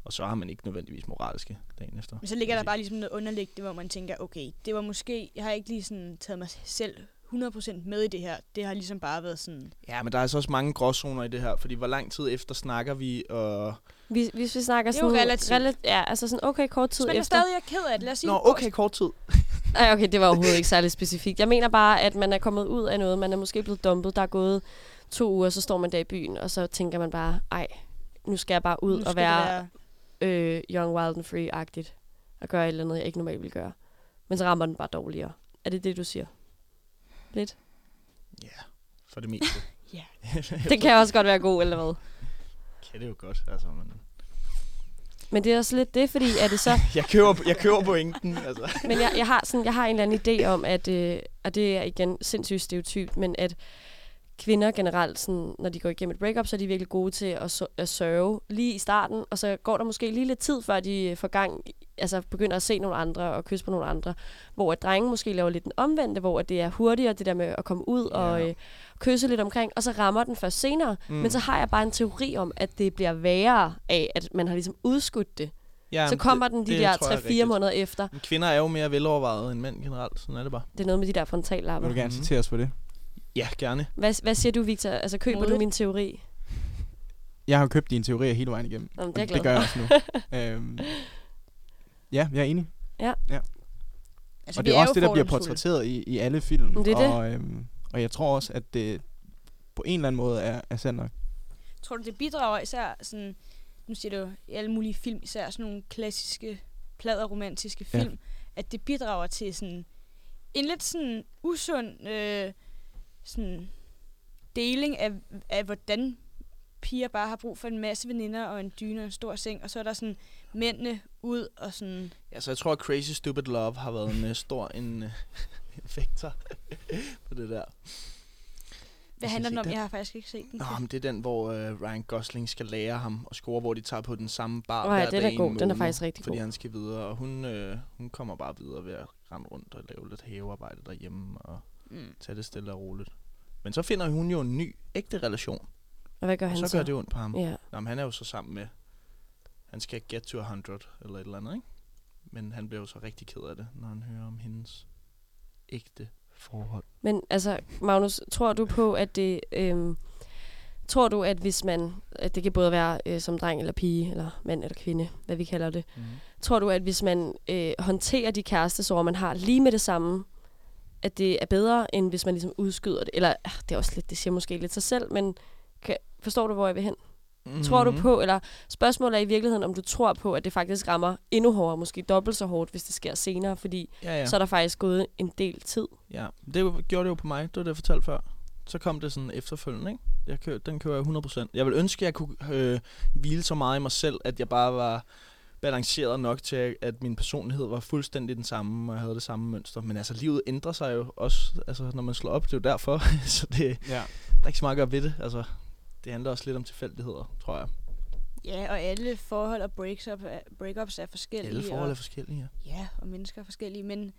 Og så har man ikke nødvendigvis moralske dagen efter. Men så ligger der bare ligesom noget underliggende, hvor man tænker, okay, det var måske, jeg har ikke lige sådan taget mig selv 100% med i det her. Det har ligesom bare været sådan, Ja, men der er altså også mange gråzoner i det her, fordi hvor lang tid efter snakker vi, og... Hvis, hvis vi snakker Det er jo sådan... relativt. Rela- ja, altså sådan okay kort tid er efter. stadig er ked af det, lad os sige, Nå, okay, kort tid. [LAUGHS] Ej, okay, det var overhovedet ikke særlig specifikt. Jeg mener bare, at man er kommet ud af noget. Man er måske blevet dumpet. Der er gået to uger, så står man der i byen, og så tænker man bare, ej, nu skal jeg bare ud nu og være, være øh, young, wild and free-agtigt. Og gøre et eller andet, jeg ikke normalt vil gøre. Men så rammer den bare dårligere. Er det det, du siger? Lidt? Ja, for det meste. [LAUGHS] Ja. Det kan også godt være god, eller hvad? kan det jo godt, altså. Men... Men det er også lidt det, fordi er det så... [LAUGHS] Jeg køber, jeg køber pointen, altså. [LAUGHS] Men jeg, jeg, har sådan, jeg har en eller anden idé om, at, øh, og det er igen sindssygt stereotypt, men at kvinder generelt, sådan, når de går igennem et breakup, så er de virkelig gode til at, at sørge lige i starten, og så går der måske lige lidt tid, før de øh, får gang, altså begynder at se nogle andre og kysse på nogle andre, hvor at drenge måske laver lidt den omvendte, hvor at det er hurtigere, det der med at komme ud Ja. og øh, kysse lidt omkring, og så rammer den først senere. Mm. Men så har jeg bare en teori om, at det bliver værre af, at man har ligesom udskudt det. Ja, så kommer den de der 3-4 måneder efter. Men kvinder er jo mere velovervejet end mænd generelt, sådan er det bare. Det er noget med de der Vil frontallapper. du gerne Mhm. citere os for det? Ja, gerne. Hvad, hvad siger du, Victor? Altså, køber du Modigt. min teori? Jeg har købt dine teorier hele vejen igennem. Nå, men og det er det gør jeg også nu. [LAUGHS] øhm, ja, jeg er enig. altså, og det er også jo det, der bliver portrætteret i, i alle film. Det er det. Og, øhm, og jeg tror også, at det på en eller anden måde er, er sandt nok. Tror du, det bidrager især sådan, nu siger du i alle mulige film, især sådan nogle klassiske, pladerromantiske Ja. film, at det bidrager til sådan en lidt sådan usund øh, sådan deling af, af, hvordan piger bare har brug for en masse veninder og en dyne og en stor seng, og så er der sådan mændene ud og sådan... Ja, så jeg tror, at Crazy Stupid Love har været en uh, stor en, en faktor [LAUGHS] på det der. Hvad handler den om? den? Jeg har faktisk ikke set den. Nå, men det er den, hvor uh, Ryan Gosling skal lære ham at score, hvor de tager på den samme bar hver ja, den dag er god. Den er måned, faktisk rigtig Fordi god. han skal videre, og hun, øh, hun kommer bare videre ved at rende rundt og lave lidt havearbejde derhjemme og Mm. tage det stille og roligt. Men så finder hun jo en ny, ægte relation, Og hvad gør og han så så? gør det ondt på ham. Ja. Nå, men han er jo så sammen med, han skal get to 100 eller et eller andet, ikke? Men han bliver jo så rigtig ked af det, når han hører om hendes ægte forhold. Men altså, Magnus, tror du på, at det... Øhm, tror du, at hvis man... At det kan både være øh, som dreng eller pige, eller mand eller kvinde, hvad vi kalder det. Mm. Tror du, at hvis man øh, håndterer de kærestesorger, man har lige med det samme, at det er bedre, end hvis man ligesom udskyder det? Eller, ah, det er også lidt, det siger måske lidt sig selv, men kan, forstår du, hvor jeg vil hen? Mm. Tror du på, eller spørgsmålet er i virkeligheden, om du tror på, at det faktisk rammer endnu hårdere, måske dobbelt så hårdt, hvis det sker senere, fordi Ja, ja. så er der faktisk gået en del tid. Ja, det gjorde det jo på mig. Det var det, jeg fortalte før. Så kom det sådan efterfølgende, ikke? Jeg kø, den kører jeg 100%. Jeg vil ønske, at jeg kunne øh, hvile så meget i mig selv, at jeg bare var balanceret nok til, at- at min personlighed var fuldstændig den samme, og jeg havde det samme mønster. Men altså, livet ændrer sig jo også, altså, når man slår op. Det er jo derfor. [LAUGHS] så det, Ja. der er ikke så meget at gøre ved det. Altså, det handler også lidt om tilfældigheder, tror jeg. Ja, og alle forhold og breaks up, er- breakups er forskellige. Alle forhold er forskellige, ja. Ja, og mennesker er forskellige, men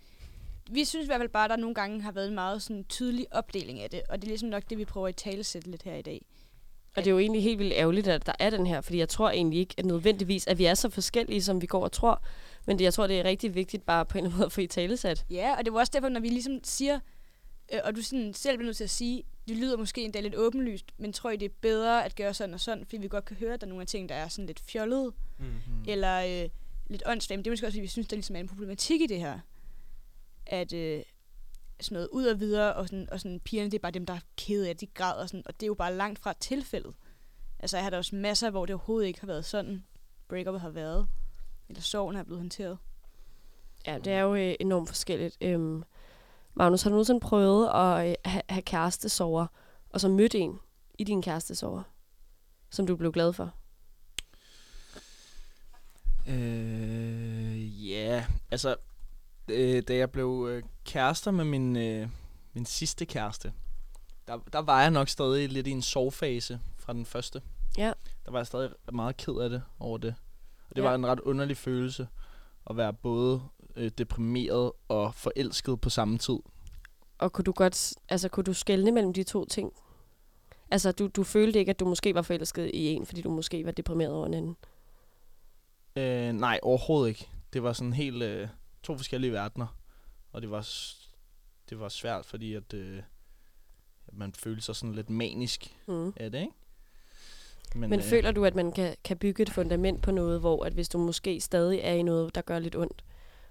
vi synes i hvert fald bare, at der nogle gange har været en meget sådan, tydelig opdeling af det, og det er ligesom nok det, vi prøver at talesætte lidt her i dag. Og det er jo egentlig helt vildt ærgerligt, at der er den her, fordi jeg tror egentlig ikke, at nødvendigvis, at vi er så forskellige, som vi går og tror. Men det, jeg tror, det er rigtig vigtigt bare på en eller anden måde at få i talesat. Ja, og det var også derfor, når vi ligesom siger, øh, og du sådan selv bliver nødt til at sige, det lyder måske endda lidt åbenlyst, men tror I, det er bedre at gøre sådan og sådan, fordi vi godt kan høre, at der er nogle af ting, der er sådan lidt fjollede, Mm. Mm. eller øh, lidt åndssvagt. Men det er måske også, fordi vi synes, der ligesom er en problematik i det her. At øh, sådan noget ud og videre, og, sådan, og sådan, pigerne, det er bare dem, der er kede af, de græder, og, sådan, og det er jo bare langt fra tilfældet. Altså, jeg har da også masser, hvor det overhovedet ikke har været sådan, breakupet har været, eller sorgen er blevet håndteret. Ja, det er jo øh, enormt forskelligt. Øhm, Magnus, har du nogensinde prøvet at øh, ha- have kærestesover, og så mødt en i din kærestesover, som du blev glad for? Øh, ja, altså, øh, da jeg blev øh, kærester med min, øh, min sidste kæreste, der, der var jeg nok stadig lidt i en sovfase fra den første. Ja. Der var jeg stadig meget ked af det over det. Og det Ja. var en ret underlig følelse at være både øh, deprimeret og forelsket på samme tid. Og kunne du godt, altså kunne du skelne mellem de to ting? Altså, du, du følte ikke, at du måske var forelsket i en, fordi du måske var deprimeret over en anden? Øh, nej, overhovedet ikke. Det var sådan helt øh, to forskellige verdener. Og det var, det var svært, fordi at, øh, at man følte sig sådan lidt manisk Mm. af det, ikke? Men, Men øh, føler du, at man kan, kan bygge et fundament på noget, hvor at hvis du måske stadig er i noget, der gør lidt ondt,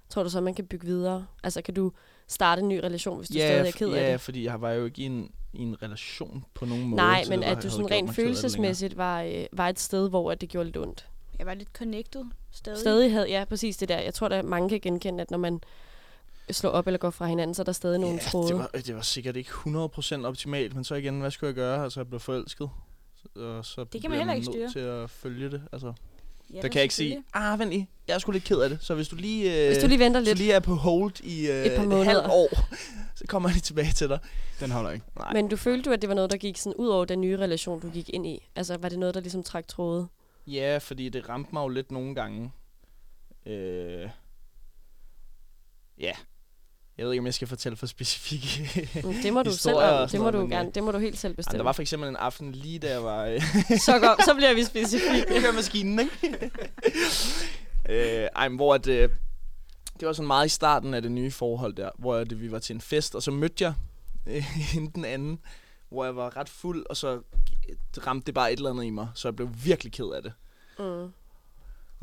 tror du så, man kan bygge videre? Altså, kan du starte en ny relation, hvis du ja, stadig er ked ja, af det? fordi jeg var jo ikke i en, i en relation på nogen måde. Nej, men det at du sådan rent det følelsesmæssigt var, øh, var et sted, hvor at det gjorde lidt ondt. Jeg var lidt connected stadig. Stadig havde, ja, præcis det der. Jeg tror, at mange kan genkende, at når man slår op eller går fra hinanden, så er der stadig nogle ja, tråde. det var, det var sikkert ikke 100% optimalt, men så igen, hvad skulle jeg gøre? Altså, jeg blev forelsket. Og så kan man heller ikke styre. til at følge det. Altså, Ja, der kan jeg ikke sige, ah, vent lige, jeg er sgu lidt ked af det. Så hvis du lige, øh, Hvis du lige venter lidt. lige er på hold i øh, Et par et halvt år, [LAUGHS] så kommer jeg lige tilbage til dig. Den holder ikke. Nej. Men du følte du, at det var noget, der gik sådan ud over den nye relation, du gik ind i? Altså, var det noget, der ligesom trak tråde? Ja, fordi det ramte mig jo lidt nogle gange. Øh, ja. Jeg ved ikke, om jeg skal fortælle for specifikke Det må du selv om. Det må du gerne. øh, Det må du helt selv bestemme. der var for eksempel en aften lige da jeg var... Så, går, så bliver vi specifikke. [LAUGHS] kører maskinen, ikke? [LAUGHS] øh, ej, men hvor at, øh, det var sådan meget i starten af det nye forhold der, hvor at, vi var til en fest, og så mødte jeg øh, [LAUGHS] hende den anden, hvor jeg var ret fuld, og så ramte det bare et eller andet i mig, så jeg blev virkelig ked af det. Mm.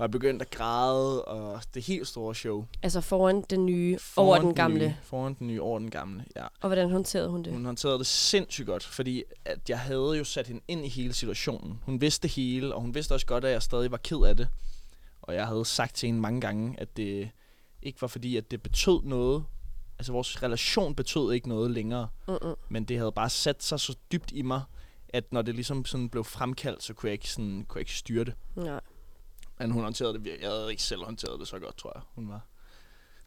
Og jeg begyndte at græde, og det helt store show. Altså foran den nye, Foran over den gamle. Nye, foran den nye, over den gamle, ja. Og hvordan håndterede hun det? Hun håndterede det sindssygt godt, fordi at jeg havde jo sat hende ind i hele situationen. Hun vidste det hele, og hun vidste også godt, at jeg stadig var ked af det. Og jeg havde sagt til hende mange gange, at det ikke var fordi, at det betød noget. Altså vores relation betød ikke noget længere, Mm-mm. men det havde bare sat sig så dybt i mig, at når det ligesom sådan blev fremkaldt, så kunne jeg ikke, sådan, kunne jeg ikke styre det. Nej. Men hun håndterede det virkelig. Jeg havde ikke selv håndteret det så godt, tror jeg. Hun var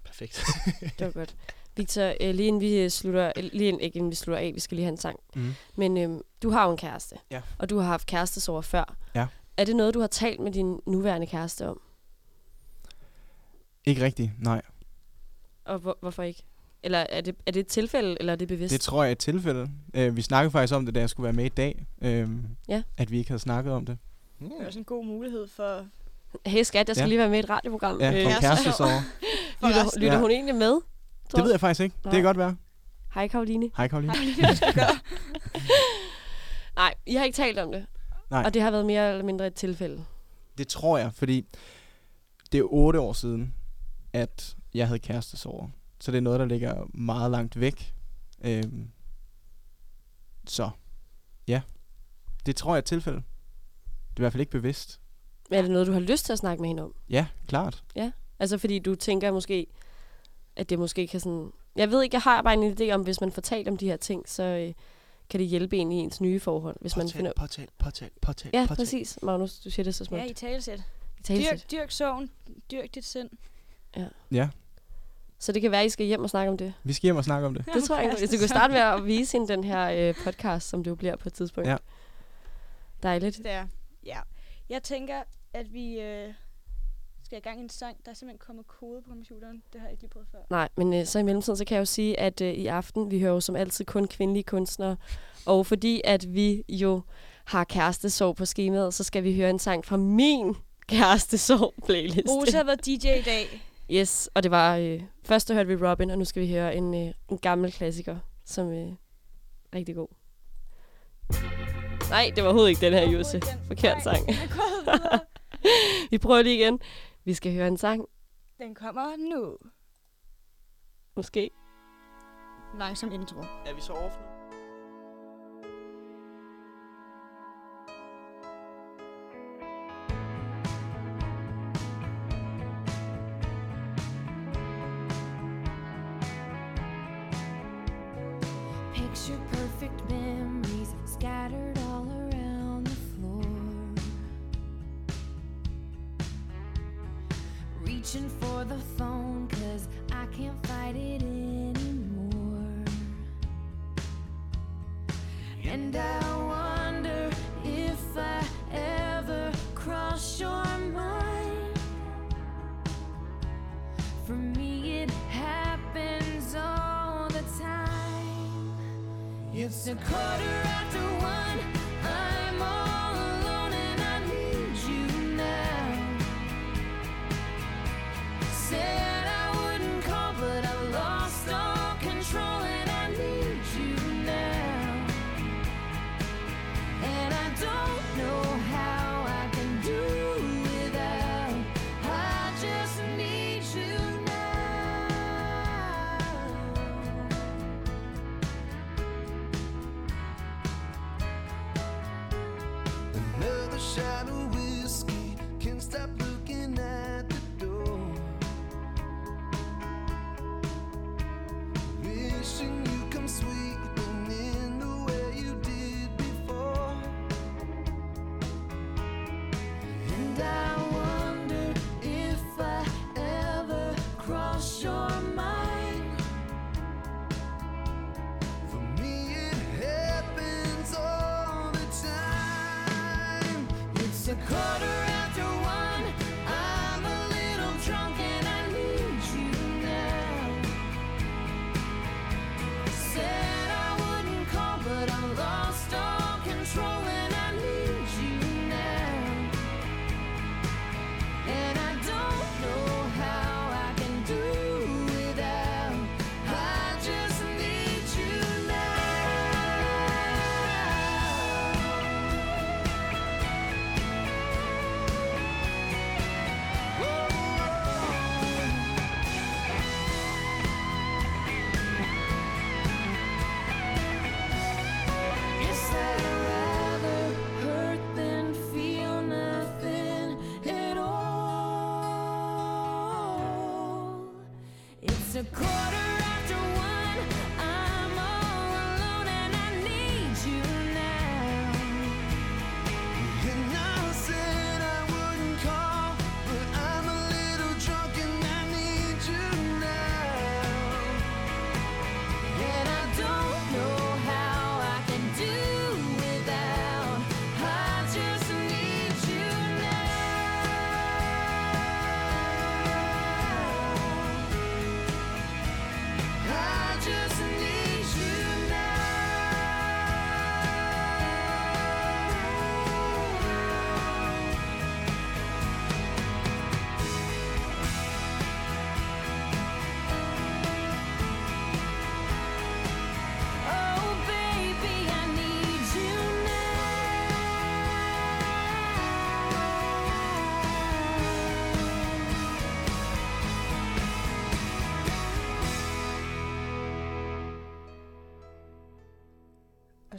perfekt. [LAUGHS] Det var godt. Victor, øh, lige inden vi øh, slutter, øh, lige inden, ikke inden vi slutter af, vi skal lige have en sang. Mm. Men øh, du har jo en kæreste. Ja. Og du har haft kærestesover før. Ja. Er det noget, du har talt med din nuværende kæreste om? Ikke rigtigt, nej. Og hvor, hvorfor ikke? Eller er det, er det et tilfælde, eller er det bevidst? Det tror jeg er et tilfælde. Uh, vi snakkede faktisk om det, da jeg skulle være med i dag. Uh, Ja. At vi ikke havde snakket om det. Det er også en god mulighed for, Hey skat, jeg skal Ja. lige være med i et radioprogram. Ja, Øh, på en kæreste- kærestesover. [LAUGHS] for lytter, lytter Ja. hun egentlig med? Det ved jeg faktisk ikke. Det Nej. kan godt være. Hej Karoline. Hej, Karoline. [LAUGHS] Nej, I har ikke talt om det. Nej. Og det har været mere eller mindre et tilfælde. Det tror jeg, fordi det er otte år siden, at jeg havde kærestesover. Så det er noget, der ligger meget langt væk. Øhm, så, ja. Det tror jeg er et tilfælde. Det er i hvert fald ikke bevidst. Men er det noget, du har lyst til at snakke med hende om? Ja, klart. Altså fordi du tænker måske, at det måske kan sådan... Jeg ved ikke, jeg har bare en idé om, hvis man får talt om de her ting, så øh, kan det hjælpe en i ens nye forhold. Hvis man finder... påtal, påtal, påtal, Ja, påtal. præcis. Magnus, du siger det så smukt. ja, i talesæt. I talesæt. Dyrk, dyrk sorgen, dyrk dit sind. Ja, Så det kan være, at I skal hjem og snakke om det. vi skal hjem og snakke om det. Det tror jeg. Hvis du kan starte med at vise hende den her øh, podcast, som det jo bliver på et tidspunkt. Ja. Dejligt. Det er, ja. Jeg tænker, at vi øh, skal i gang i en sang. Der er simpelthen kommet kode på computeren. Det har jeg ikke lige prøvet før. Nej, men øh, så i mellemtiden, så kan jeg jo sige, at øh, i aften, vi hører jo som altid kun kvindelige kunstnere. Og fordi at vi jo har kærestesorg på skemaet, så skal vi høre en sang fra min kærestesorg-playlist. Rose har været [LAUGHS] DJ i dag. Yes, og det var... Øh, først så hørte vi Robin, og nu skal vi høre en, øh, en gammel klassiker, som øh, er rigtig god. Nej, det var overhovedet ikke den her, Jose. Forkert sang. [LAUGHS] [LAUGHS] Vi prøver lige igen. Vi skal høre en sang. Den kommer nu. Måske. Langsom intro. Er vi så off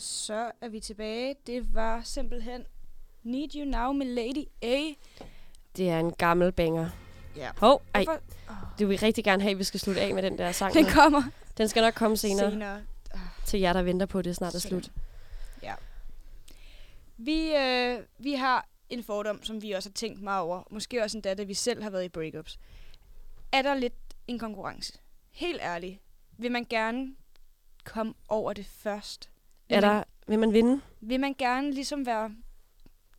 så er vi tilbage. Det var simpelthen Need You Now med Lady A. Det er en gammel banger. Ja. Hov, ej. Hvorfor? Det vil vi rigtig gerne have, at vi skal slutte af med den der sang. Den kommer Den skal nok komme senere, senere. til jer, der venter på, at det snart er Sådan. slut. Ja. Vi, øh, vi har en fordom, som vi også har tænkt meget over. Måske også endda, da vi selv har været i breakups. Er der lidt en konkurrence? Helt ærligt. Vil man gerne komme over det først? Vil Er man, der, vil man vinde? Vil man gerne ligesom være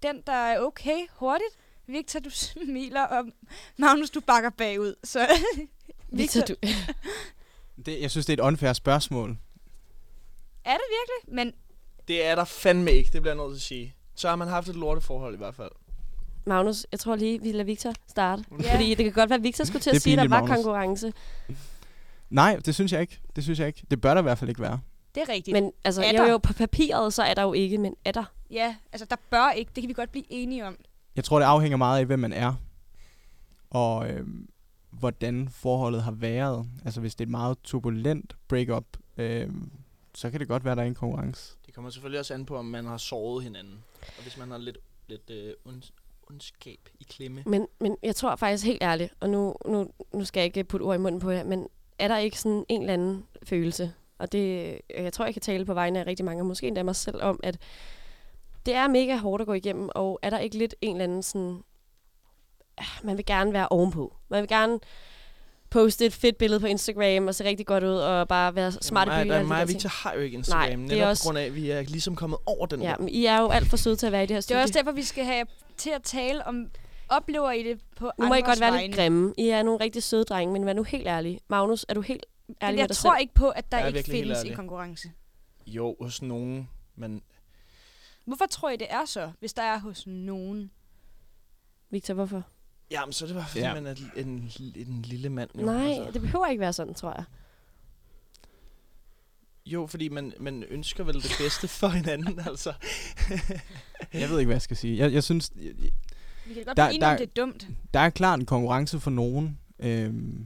den, der er okay hurtigt? Victor, du [LAUGHS] smiler, og Magnus, du bakker bagud. Så [LAUGHS] Victor, du, [LAUGHS] Det, jeg synes, det er et unfair spørgsmål. er det virkelig? Men Det er der fandme ikke, det bliver jeg nødt til at sige. Så har man haft et lorteforhold i hvert fald. Magnus, jeg tror lige, vi lader Victor starte. Ja. Fordi det kan godt være, at Victor skulle til Det er at sige, at der pinligt, var Magnus. konkurrence. Nej, det synes jeg ikke. Det synes jeg ikke. Det bør der i hvert fald ikke være. Det er rigtigt. Men altså, Er jo, jo, på papiret, så er der jo ikke, men er der? Ja, altså der bør ikke. Det kan vi godt blive enige om. Jeg tror, det afhænger meget af, hvem man er. Og øhm, hvordan forholdet har været. Altså, hvis det er et meget turbulent breakup, øhm, så kan det godt være, at der er en konkurrence. Det kommer selvfølgelig også an på, om man har såret hinanden. Og hvis man har lidt, lidt øh, ond, ondskab i klemme. Men, men jeg tror faktisk helt ærligt, og nu, nu, nu skal jeg ikke putte ord i munden på jer, men er der ikke sådan en eller anden følelse, og det, jeg tror, jeg kan tale på vegne af rigtig mange, og måske endda mig selv om, at det er mega hårdt at gå igennem, og er der ikke lidt en eller anden sådan, ah, man vil gerne være ovenpå. Man vil gerne poste et fedt billede på Instagram, og se rigtig godt ud, og bare være smart i mig, byen. der, og alle de mig og. Victor har jo ikke Instagram, Nej, det er netop også- på grund af, at vi er ligesom kommet over den Ja, men I er jo alt for søde til at være i det her Det studie. er også derfor, vi skal have til at tale om, oplever I det på Nu må I godt være vegne? lidt grimme. I er nogle rigtig søde drenge, men vær nu helt ærlige. Magnus, er du helt ærlig jeg tror selv? ikke på, at der Jeg er ikke findes en konkurrence. Jo, hos nogen, men Hvorfor tror I, det er så, hvis der er hos nogen? Victor, hvorfor? jamen, så er det bare, fordi Ja. man er en, en, en lille mand. Jo. Nej, Altså, det behøver ikke være sådan, tror jeg. jo, fordi man, man ønsker vel det bedste for [LAUGHS] hinanden, altså. Jeg ved ikke, hvad jeg skal sige. Jeg, jeg synes, jeg, Vi kan godt Der- blive enige om, det er dumt. der er klart en konkurrence for nogen. Øhm,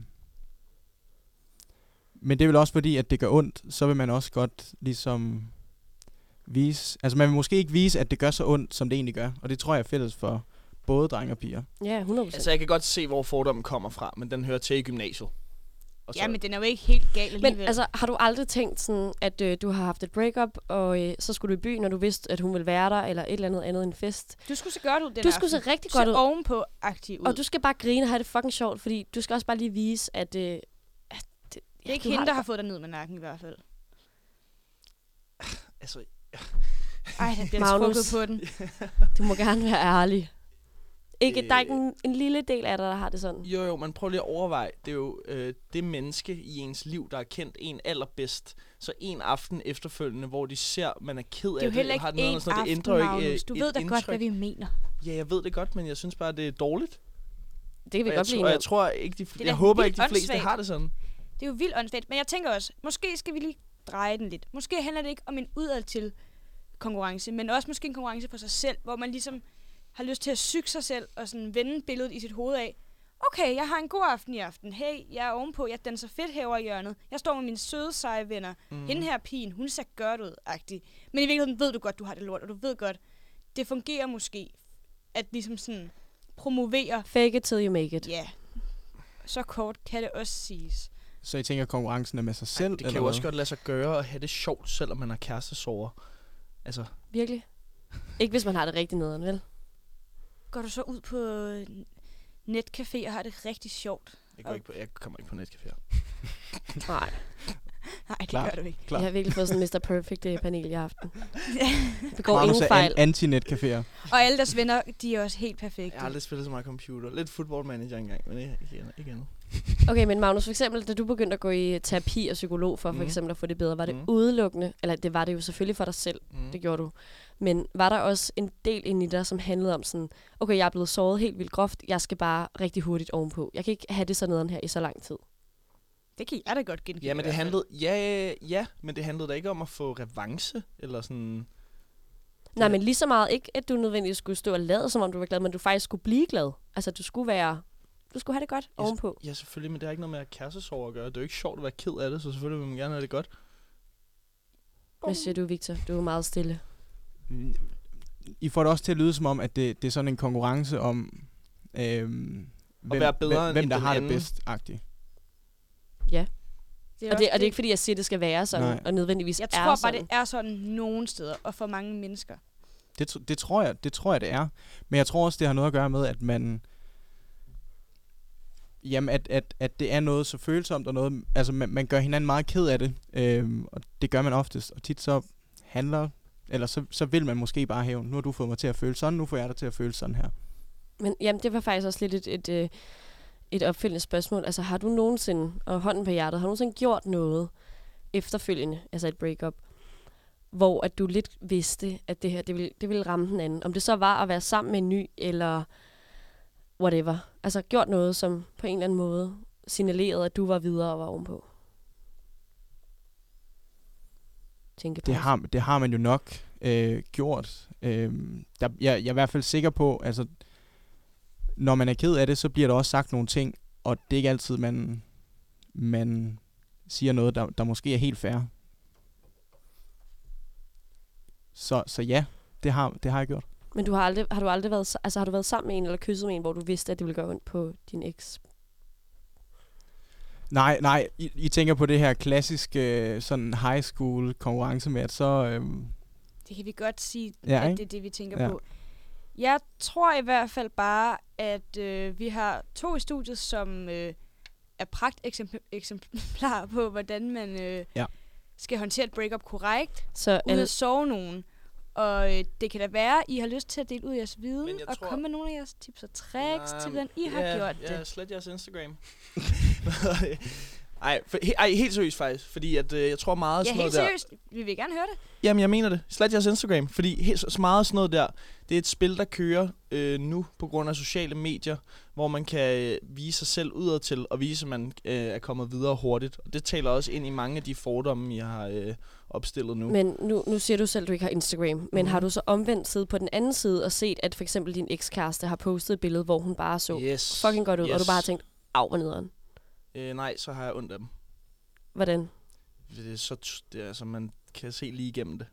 men det er vel også fordi, at det gør ondt, så vil man også godt ligesom vise... Altså man vil måske ikke vise, at det gør så ondt, som det egentlig gør. Og det tror jeg er fælles for både drenge og piger. Ja, 100 procent. altså, jeg kan godt se, hvor fordommen kommer fra, men den hører til i gymnasiet. Og Ja, men den er jo ikke helt gal alligevel. Men altså, har du aldrig tænkt sådan, at øh, du har haft et breakup, og øh, så skulle du i byen, når du vidste, at hun ville være der, eller et eller andet andet end en fest? du skulle se godt ud den Du skulle se aften. rigtig Du godt se ud. ovenpå aktiv ud. Og du skal bare grine og have det fucking sjovt, fordi du skal også bare lige vise, at... Øh, det er ikke du hende, det der har godt. fået dig ned med nakken i hvert fald. Altså, Ej, der bliver Magnus. trukket på den. [LAUGHS] Du må gerne være ærlig. Ikke, der er ikke Øh. en, en lille del af dig, der har det sådan. Jo, jo, man prøver lige at overveje. Det er jo øh, det menneske i ens liv, der har kendt en allerbedst. Så en aften efterfølgende, hvor de ser, man er ked af Det er jo heller ikke har noget en og sådan noget, aften, det ændrer jo ikke øh, Magnus. Du ved da godt, indtryk. hvad vi mener. Ja, jeg ved det godt, men jeg synes bare, det er dårligt. Det kan vi og godt jeg, blive og jeg tror ikke, de, da jeg håber ikke, de fleste åndssvagt. har det sådan. Det er jo vildt åndssvagt. Men jeg tænker også, måske skal vi lige dreje den lidt. Måske handler det ikke om en udadtil konkurrence, men også måske en konkurrence på sig selv, hvor man ligesom har lyst til at syge sig selv og sådan vende billedet i sit hoved af. Okay, jeg har en god aften i aften. Hey, jeg er ovenpå. Jeg danser fedt herover i hjørnet. Jeg står med mine søde, seje venner. Mm. Hende her pigen, hun ser godt ud, agtig. Men i virkeligheden ved du godt, du har det lort, og du ved godt, det fungerer måske at ligesom sådan promovere. Fake it till you make it. Ja, så kort kan det også siges. Så jeg tænker, at konkurrencen er med sig selv? det kan jo også godt lade sig gøre at have det sjovt, selvom man har kærestesover. Altså, Virkelig. Ikke hvis man har det rigtig nederen, vel? Går du så ud på øh, netcafé og har det rigtig sjovt? jeg, går ikke på, jeg kommer ikke på netcaféer. Nej. [LAUGHS] Nej, det Klart. gør du ikke. Klar. Jeg har virkelig fået sådan Mr. Perfect øh, panel i aften. [LAUGHS] Det går Magnus ingen er fejl. an- anti-netcaféer. og alle deres venner, de er også helt perfekte. Jeg har aldrig spillet så meget computer. Lidt football manager engang, men ikke, ikke, ikke andet. [LAUGHS] Okay, men Magnus, for eksempel, da du begyndte at gå i terapi og psykolog for, for Mhm. eksempel at få det bedre, var det Mhm. udelukkende, eller det var det jo selvfølgelig for dig selv, Mm. det gjorde du, men var der også en del ind i dig, som handlede om sådan, okay, jeg er blevet såret helt vildt groft, jeg skal bare rigtig hurtigt ovenpå. Jeg kan ikke have det så nederen her i så lang tid. Det kan jeg da godt genkende. Ja, men det handlede, ja, ja, men det handlede da ikke om at få revanche, eller sådan... Nej, men lige så meget ikke, at du nødvendigvis skulle stå og lade, som om du var glad, men du faktisk skulle blive glad. Altså, du skulle være, du skulle have det godt Yes. ovenpå. Ja, selvfølgelig, men det har ikke noget med at kærestesover at gøre. Det er jo ikke sjovt at være ked af det, så selvfølgelig vil man gerne have det godt. Hvad siger du, Victor? Du er meget stille. I får det også til at lyde som om, at det, det er sådan en konkurrence om, øhm, hvem, være bedre hvem, hvem der den har anden. det bedst, agtigt. Ja. Det er Og det, og det er ikke, fordi jeg siger, at det skal være sådan, Nej. og nødvendigvis Jeg er tror bare, det er sådan nogle steder, og for mange mennesker. Det, det, tror jeg, det tror jeg, det er. Men jeg tror også, det har noget at gøre med, at man... Jamen, at, at, at det er noget så følsomt, og noget... Altså, man, man gør hinanden meget ked af det. Øhm, og det gør man oftest. Og tit så handler... Eller så, så vil man måske bare hæve, nu har du fået mig til at føle sådan, nu får jeg dig til at føle sådan her. Men jamen, det var faktisk også lidt et, et, øh, et opfølgende spørgsmål. Altså, har du nogensinde, og hånden på hjertet, har du nogensinde gjort noget efterfølgende, altså et breakup, hvor at du lidt vidste, at det her, det ville, det ville ramme den anden? Om det så var at være sammen med en ny, eller whatever. Altså, gjort noget, som på en eller anden måde signalerede, at du var videre og var ovenpå. tænke Det har, det har man jo nok øh, gjort. Øh, der, jeg, jeg er i hvert fald sikker på, altså, når man er ked af det, så bliver der også sagt nogle ting, og det er ikke altid, man, man siger noget, der, der måske er helt fair. Så, så ja, det har, det har jeg gjort. Men du har, aldrig, har, du aldrig været, altså, har du været sammen med en eller kysset med en, hvor du vidste, at det ville gøre ondt på din eks? Nej, nej, I, I tænker på det her klassiske øh, sådan high school konkurrence med, at så... Øhm, Det kan vi godt sige, Ja, ja, at ikke? det er det, vi tænker Ja. på. Jeg tror i hvert fald bare, at øh, vi har to i studiet, som øh, er pragteksemplar på, hvordan man øh, Ja. skal håndtere et breakup korrekt, Så uden at sove nogen. Og øh, det kan da være, I har lyst til at dele ud af jeres viden, og tror- komme med nogle af jeres tips og tricks til, hvordan I har ja, gjort ja, det. slet jeres Instagram. [LAUGHS] [LAUGHS] Ej, for, he, ej, helt seriøst faktisk, fordi at, øh, jeg tror meget Ja, sådan helt noget seriøst. Vi vil gerne høre det. der... Jamen, jeg mener det. Slet jeres Instagram, fordi helt, så meget sådan noget der, det er et spil, der kører øh, nu på grund af sociale medier, hvor man kan øh, vise sig selv udad til, og vise, at man øh, er kommet videre hurtigt. Og det taler også ind i mange af de fordomme, jeg har øh, opstillet nu. Men nu, nu siger du selv, at du ikke har Instagram. Men Mhm. har du så omvendt siddet på den anden side og set, at for eksempel din ekskæreste har postet et billede, hvor hun bare så yes. fucking godt ud, yes. og du bare har tænkt, af, hvor nederen. Øh, nej, så har jeg ondt af dem. Hvordan? Det er så, det er, altså, man kan se lige igennem det.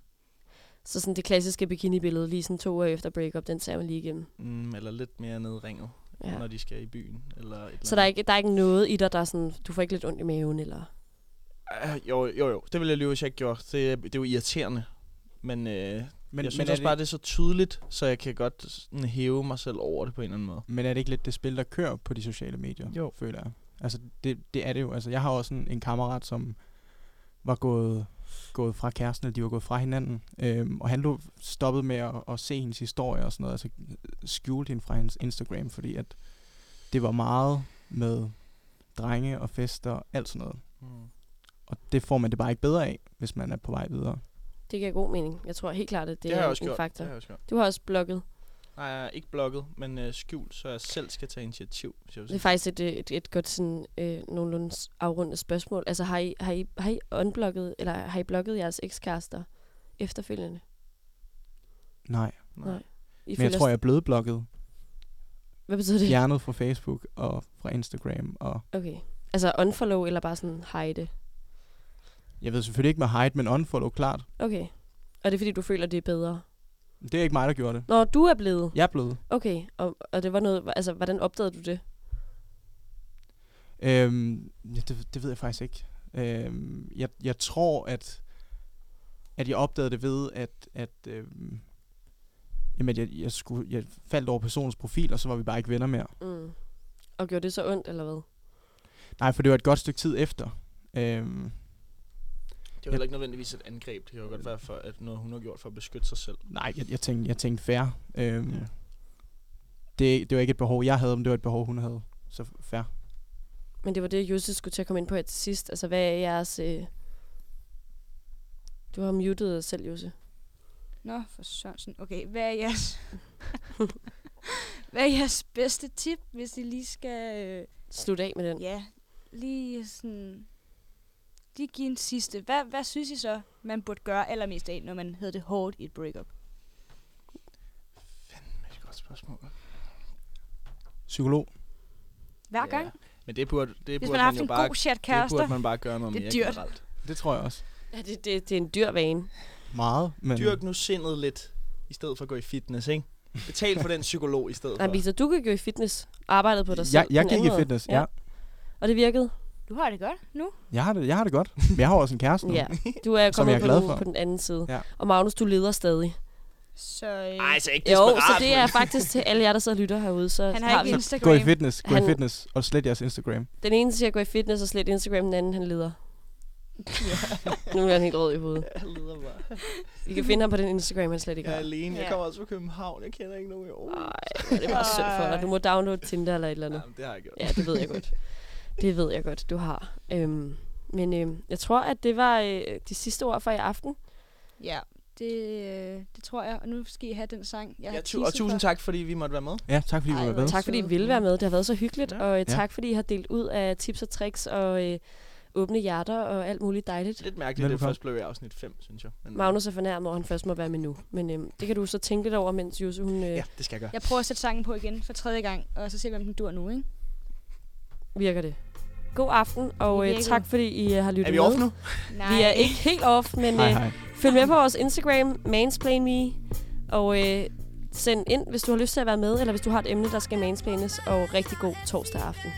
Så sådan det klassiske bikini-billede, lige sådan to år efter breakup, den ser man lige igennem. Mm, eller lidt mere nedringet, Ja. når de skal i byen. Eller et Så der er, ikke, der er ikke noget i dig, der er sådan, du får ikke lidt ondt i maven, eller... Uh, jo, jo, jo. Det ville jeg lyve, hvis jeg ikke gjorde. Det, er- det er jo irriterende. Men, øh, men men, jeg synes men, er også det, bare, det er så tydeligt, så jeg kan godt sådan hæve mig selv over det på en eller anden måde. men er det ikke lidt det spil, der kører på de sociale medier, Jo. føler jeg? Altså, det, det er det jo. Altså, jeg har også en, en kammerat, som var gået, gået fra kæresten, eller de var gået fra hinanden. Øhm, og han lå stoppet med at, at se hendes historie og sådan noget, altså skjulte hende fra hendes Instagram, fordi at det var meget med drenge og fester og alt sådan noget. Mm. Og det får man det bare ikke bedre af, hvis man er på vej videre. Det giver god mening. Jeg tror helt klart, at det, Det, er en, gjort. faktor. Det har jeg også gjort. Du har også blogget. Nej, jeg er ikke blogget, men øh, skjult, så jeg selv skal tage initiativ. Hvis jeg vil Det er sige. faktisk et, øh, et, et godt sådan, øh, nogenlunde afrundet spørgsmål. Altså har I, har I, har I unblogget, eller har I blogget jeres ekskærester efterfølgende? Nej. Nej. I Men jeg tror, jeg er blevet blokket. Hvad betyder det? Fjernet fra Facebook og fra Instagram. Og Okay. Altså unfollow, eller bare sådan hide? jeg ved selvfølgelig ikke med hide, men unfollow, klart. Okay. Og det er fordi, du føler, det er bedre? Det er ikke mig, der gjorde det. Når du er blevet? Jeg er blevet. Okay. Og, og det var noget, altså hvordan opdagede du det? Øhm, ja, det, det ved jeg faktisk ikke. Øhm, jeg, jeg tror, at, at jeg opdagede det ved, at, at øhm, jamen, jeg, jeg, skulle, jeg faldt over personens profil, og så var vi bare ikke venner mere. Mm. Og gjorde det så ondt, eller hvad? Nej, for det var et godt stykke tid efter. Øhm, jo heller ikke nødvendigvis et angreb. Det kan jo godt være, for, at noget hun har gjort for at beskytte sig selv. nej, jeg, jeg, tænkte, jeg tænkte fair. Øhm, Ja. det, det var ikke et behov, jeg havde, men det var et behov, hun havde. Så fair. Men det var det, Jussi skulle til at komme ind på her til sidst. Altså, hvad er jeres... Øh... Du har muted dig selv, Jussi. Nå, for Sørensen. Okay, hvad er jeres... [LAUGHS] hvad er jeres bedste tip, hvis I lige skal... Øh, Slut af med den. ja, lige sådan... Lige give en sidste. Hvad, hvad synes I så, man burde gøre allermest af, når man havde det hårdt i et breakup? Det er et godt spørgsmål. Psykolog. Hver Ja. gang? Men det burde, det Hvis burde man har haft jo en bare, god chat det kærester. burde man bare gøre noget Det er mere dyrt. generelt. Det tror jeg også. Ja, det, det, det er en dyr vane. Meget, men... Dyrk nu sindet lidt, i stedet for at gå i fitness, ikke? Betal for den psykolog i stedet Nej, for. Victor, du kan gå i fitness. Arbejdet på dig selv. Jeg, på jeg gik i fitness, ja. Og det virkede? Du har det godt nu. Jeg har det, jeg har det godt. Men jeg har også en kæreste nu. Ja. Du er kommet jeg er på, glad den, for. på den anden side. Ja. Og Magnus, du leder stadig. Så øh, Ej, så ikke Jo, så det er faktisk til alle jer, der sidder og lytter herude. Så han har har ikke Gå Instagram. i fitness, gå Han- i fitness, og slet jeres Instagram. Den ene siger gå i fitness og slet Instagram, den anden han leder. nu er han helt rød i hovedet. Jeg leder bare. I kan finde ham på den Instagram, han slet ikke Jeg er har. alene. Jeg Ja. kommer også fra København. Jeg kender ikke nogen i Aarhus. Nej, det er bare synd for dig. Du må downloade Tinder eller et eller andet. Jamen, det har jeg gjort. Ja, det ved jeg godt. [LAUGHS] Det ved jeg godt, du har. Øhm, men øhm, jeg tror, at det var øh, de sidste ord for i aften. Ja, det, øh, det tror jeg. Og nu skal I have den sang, jeg ja, tu- Og tusind for. tak, fordi vi måtte være med. Ja, tak fordi Ej, vi var med. Tak fordi I ville være med. Det har været så hyggeligt. Ja. Og øh, tak fordi I har delt ud af tips og tricks og... Øh, åbne hjerter og alt muligt dejligt. Lidt mærkeligt, Velkommen. det først blev i afsnit 5, synes jeg. Men, øh. Magnus er fornærmet, og han først må være med nu. Men øhm, det kan du så tænke lidt over, mens Jose, hun... Øh... Ja, det skal jeg gøre. Jeg prøver at sætte sangen på igen for tredje gang, og så ser vi, om den dur nu, ikke? Virker det? god aften, og øh, tak fordi I øh, har lyttet med. Er vi off nu? Vi er ikke helt off, men hej, hej. Øh, følg med på vores Instagram, Mansplain Me, og øh, send ind, hvis du har lyst til at være med, eller hvis du har et emne, der skal mansplaines, og rigtig god torsdag aften.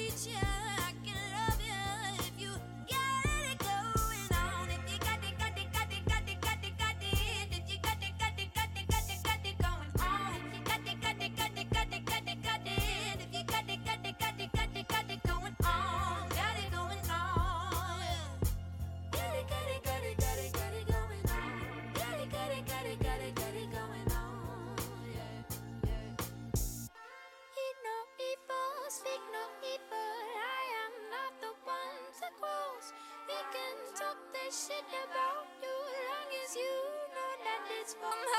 一切 for me.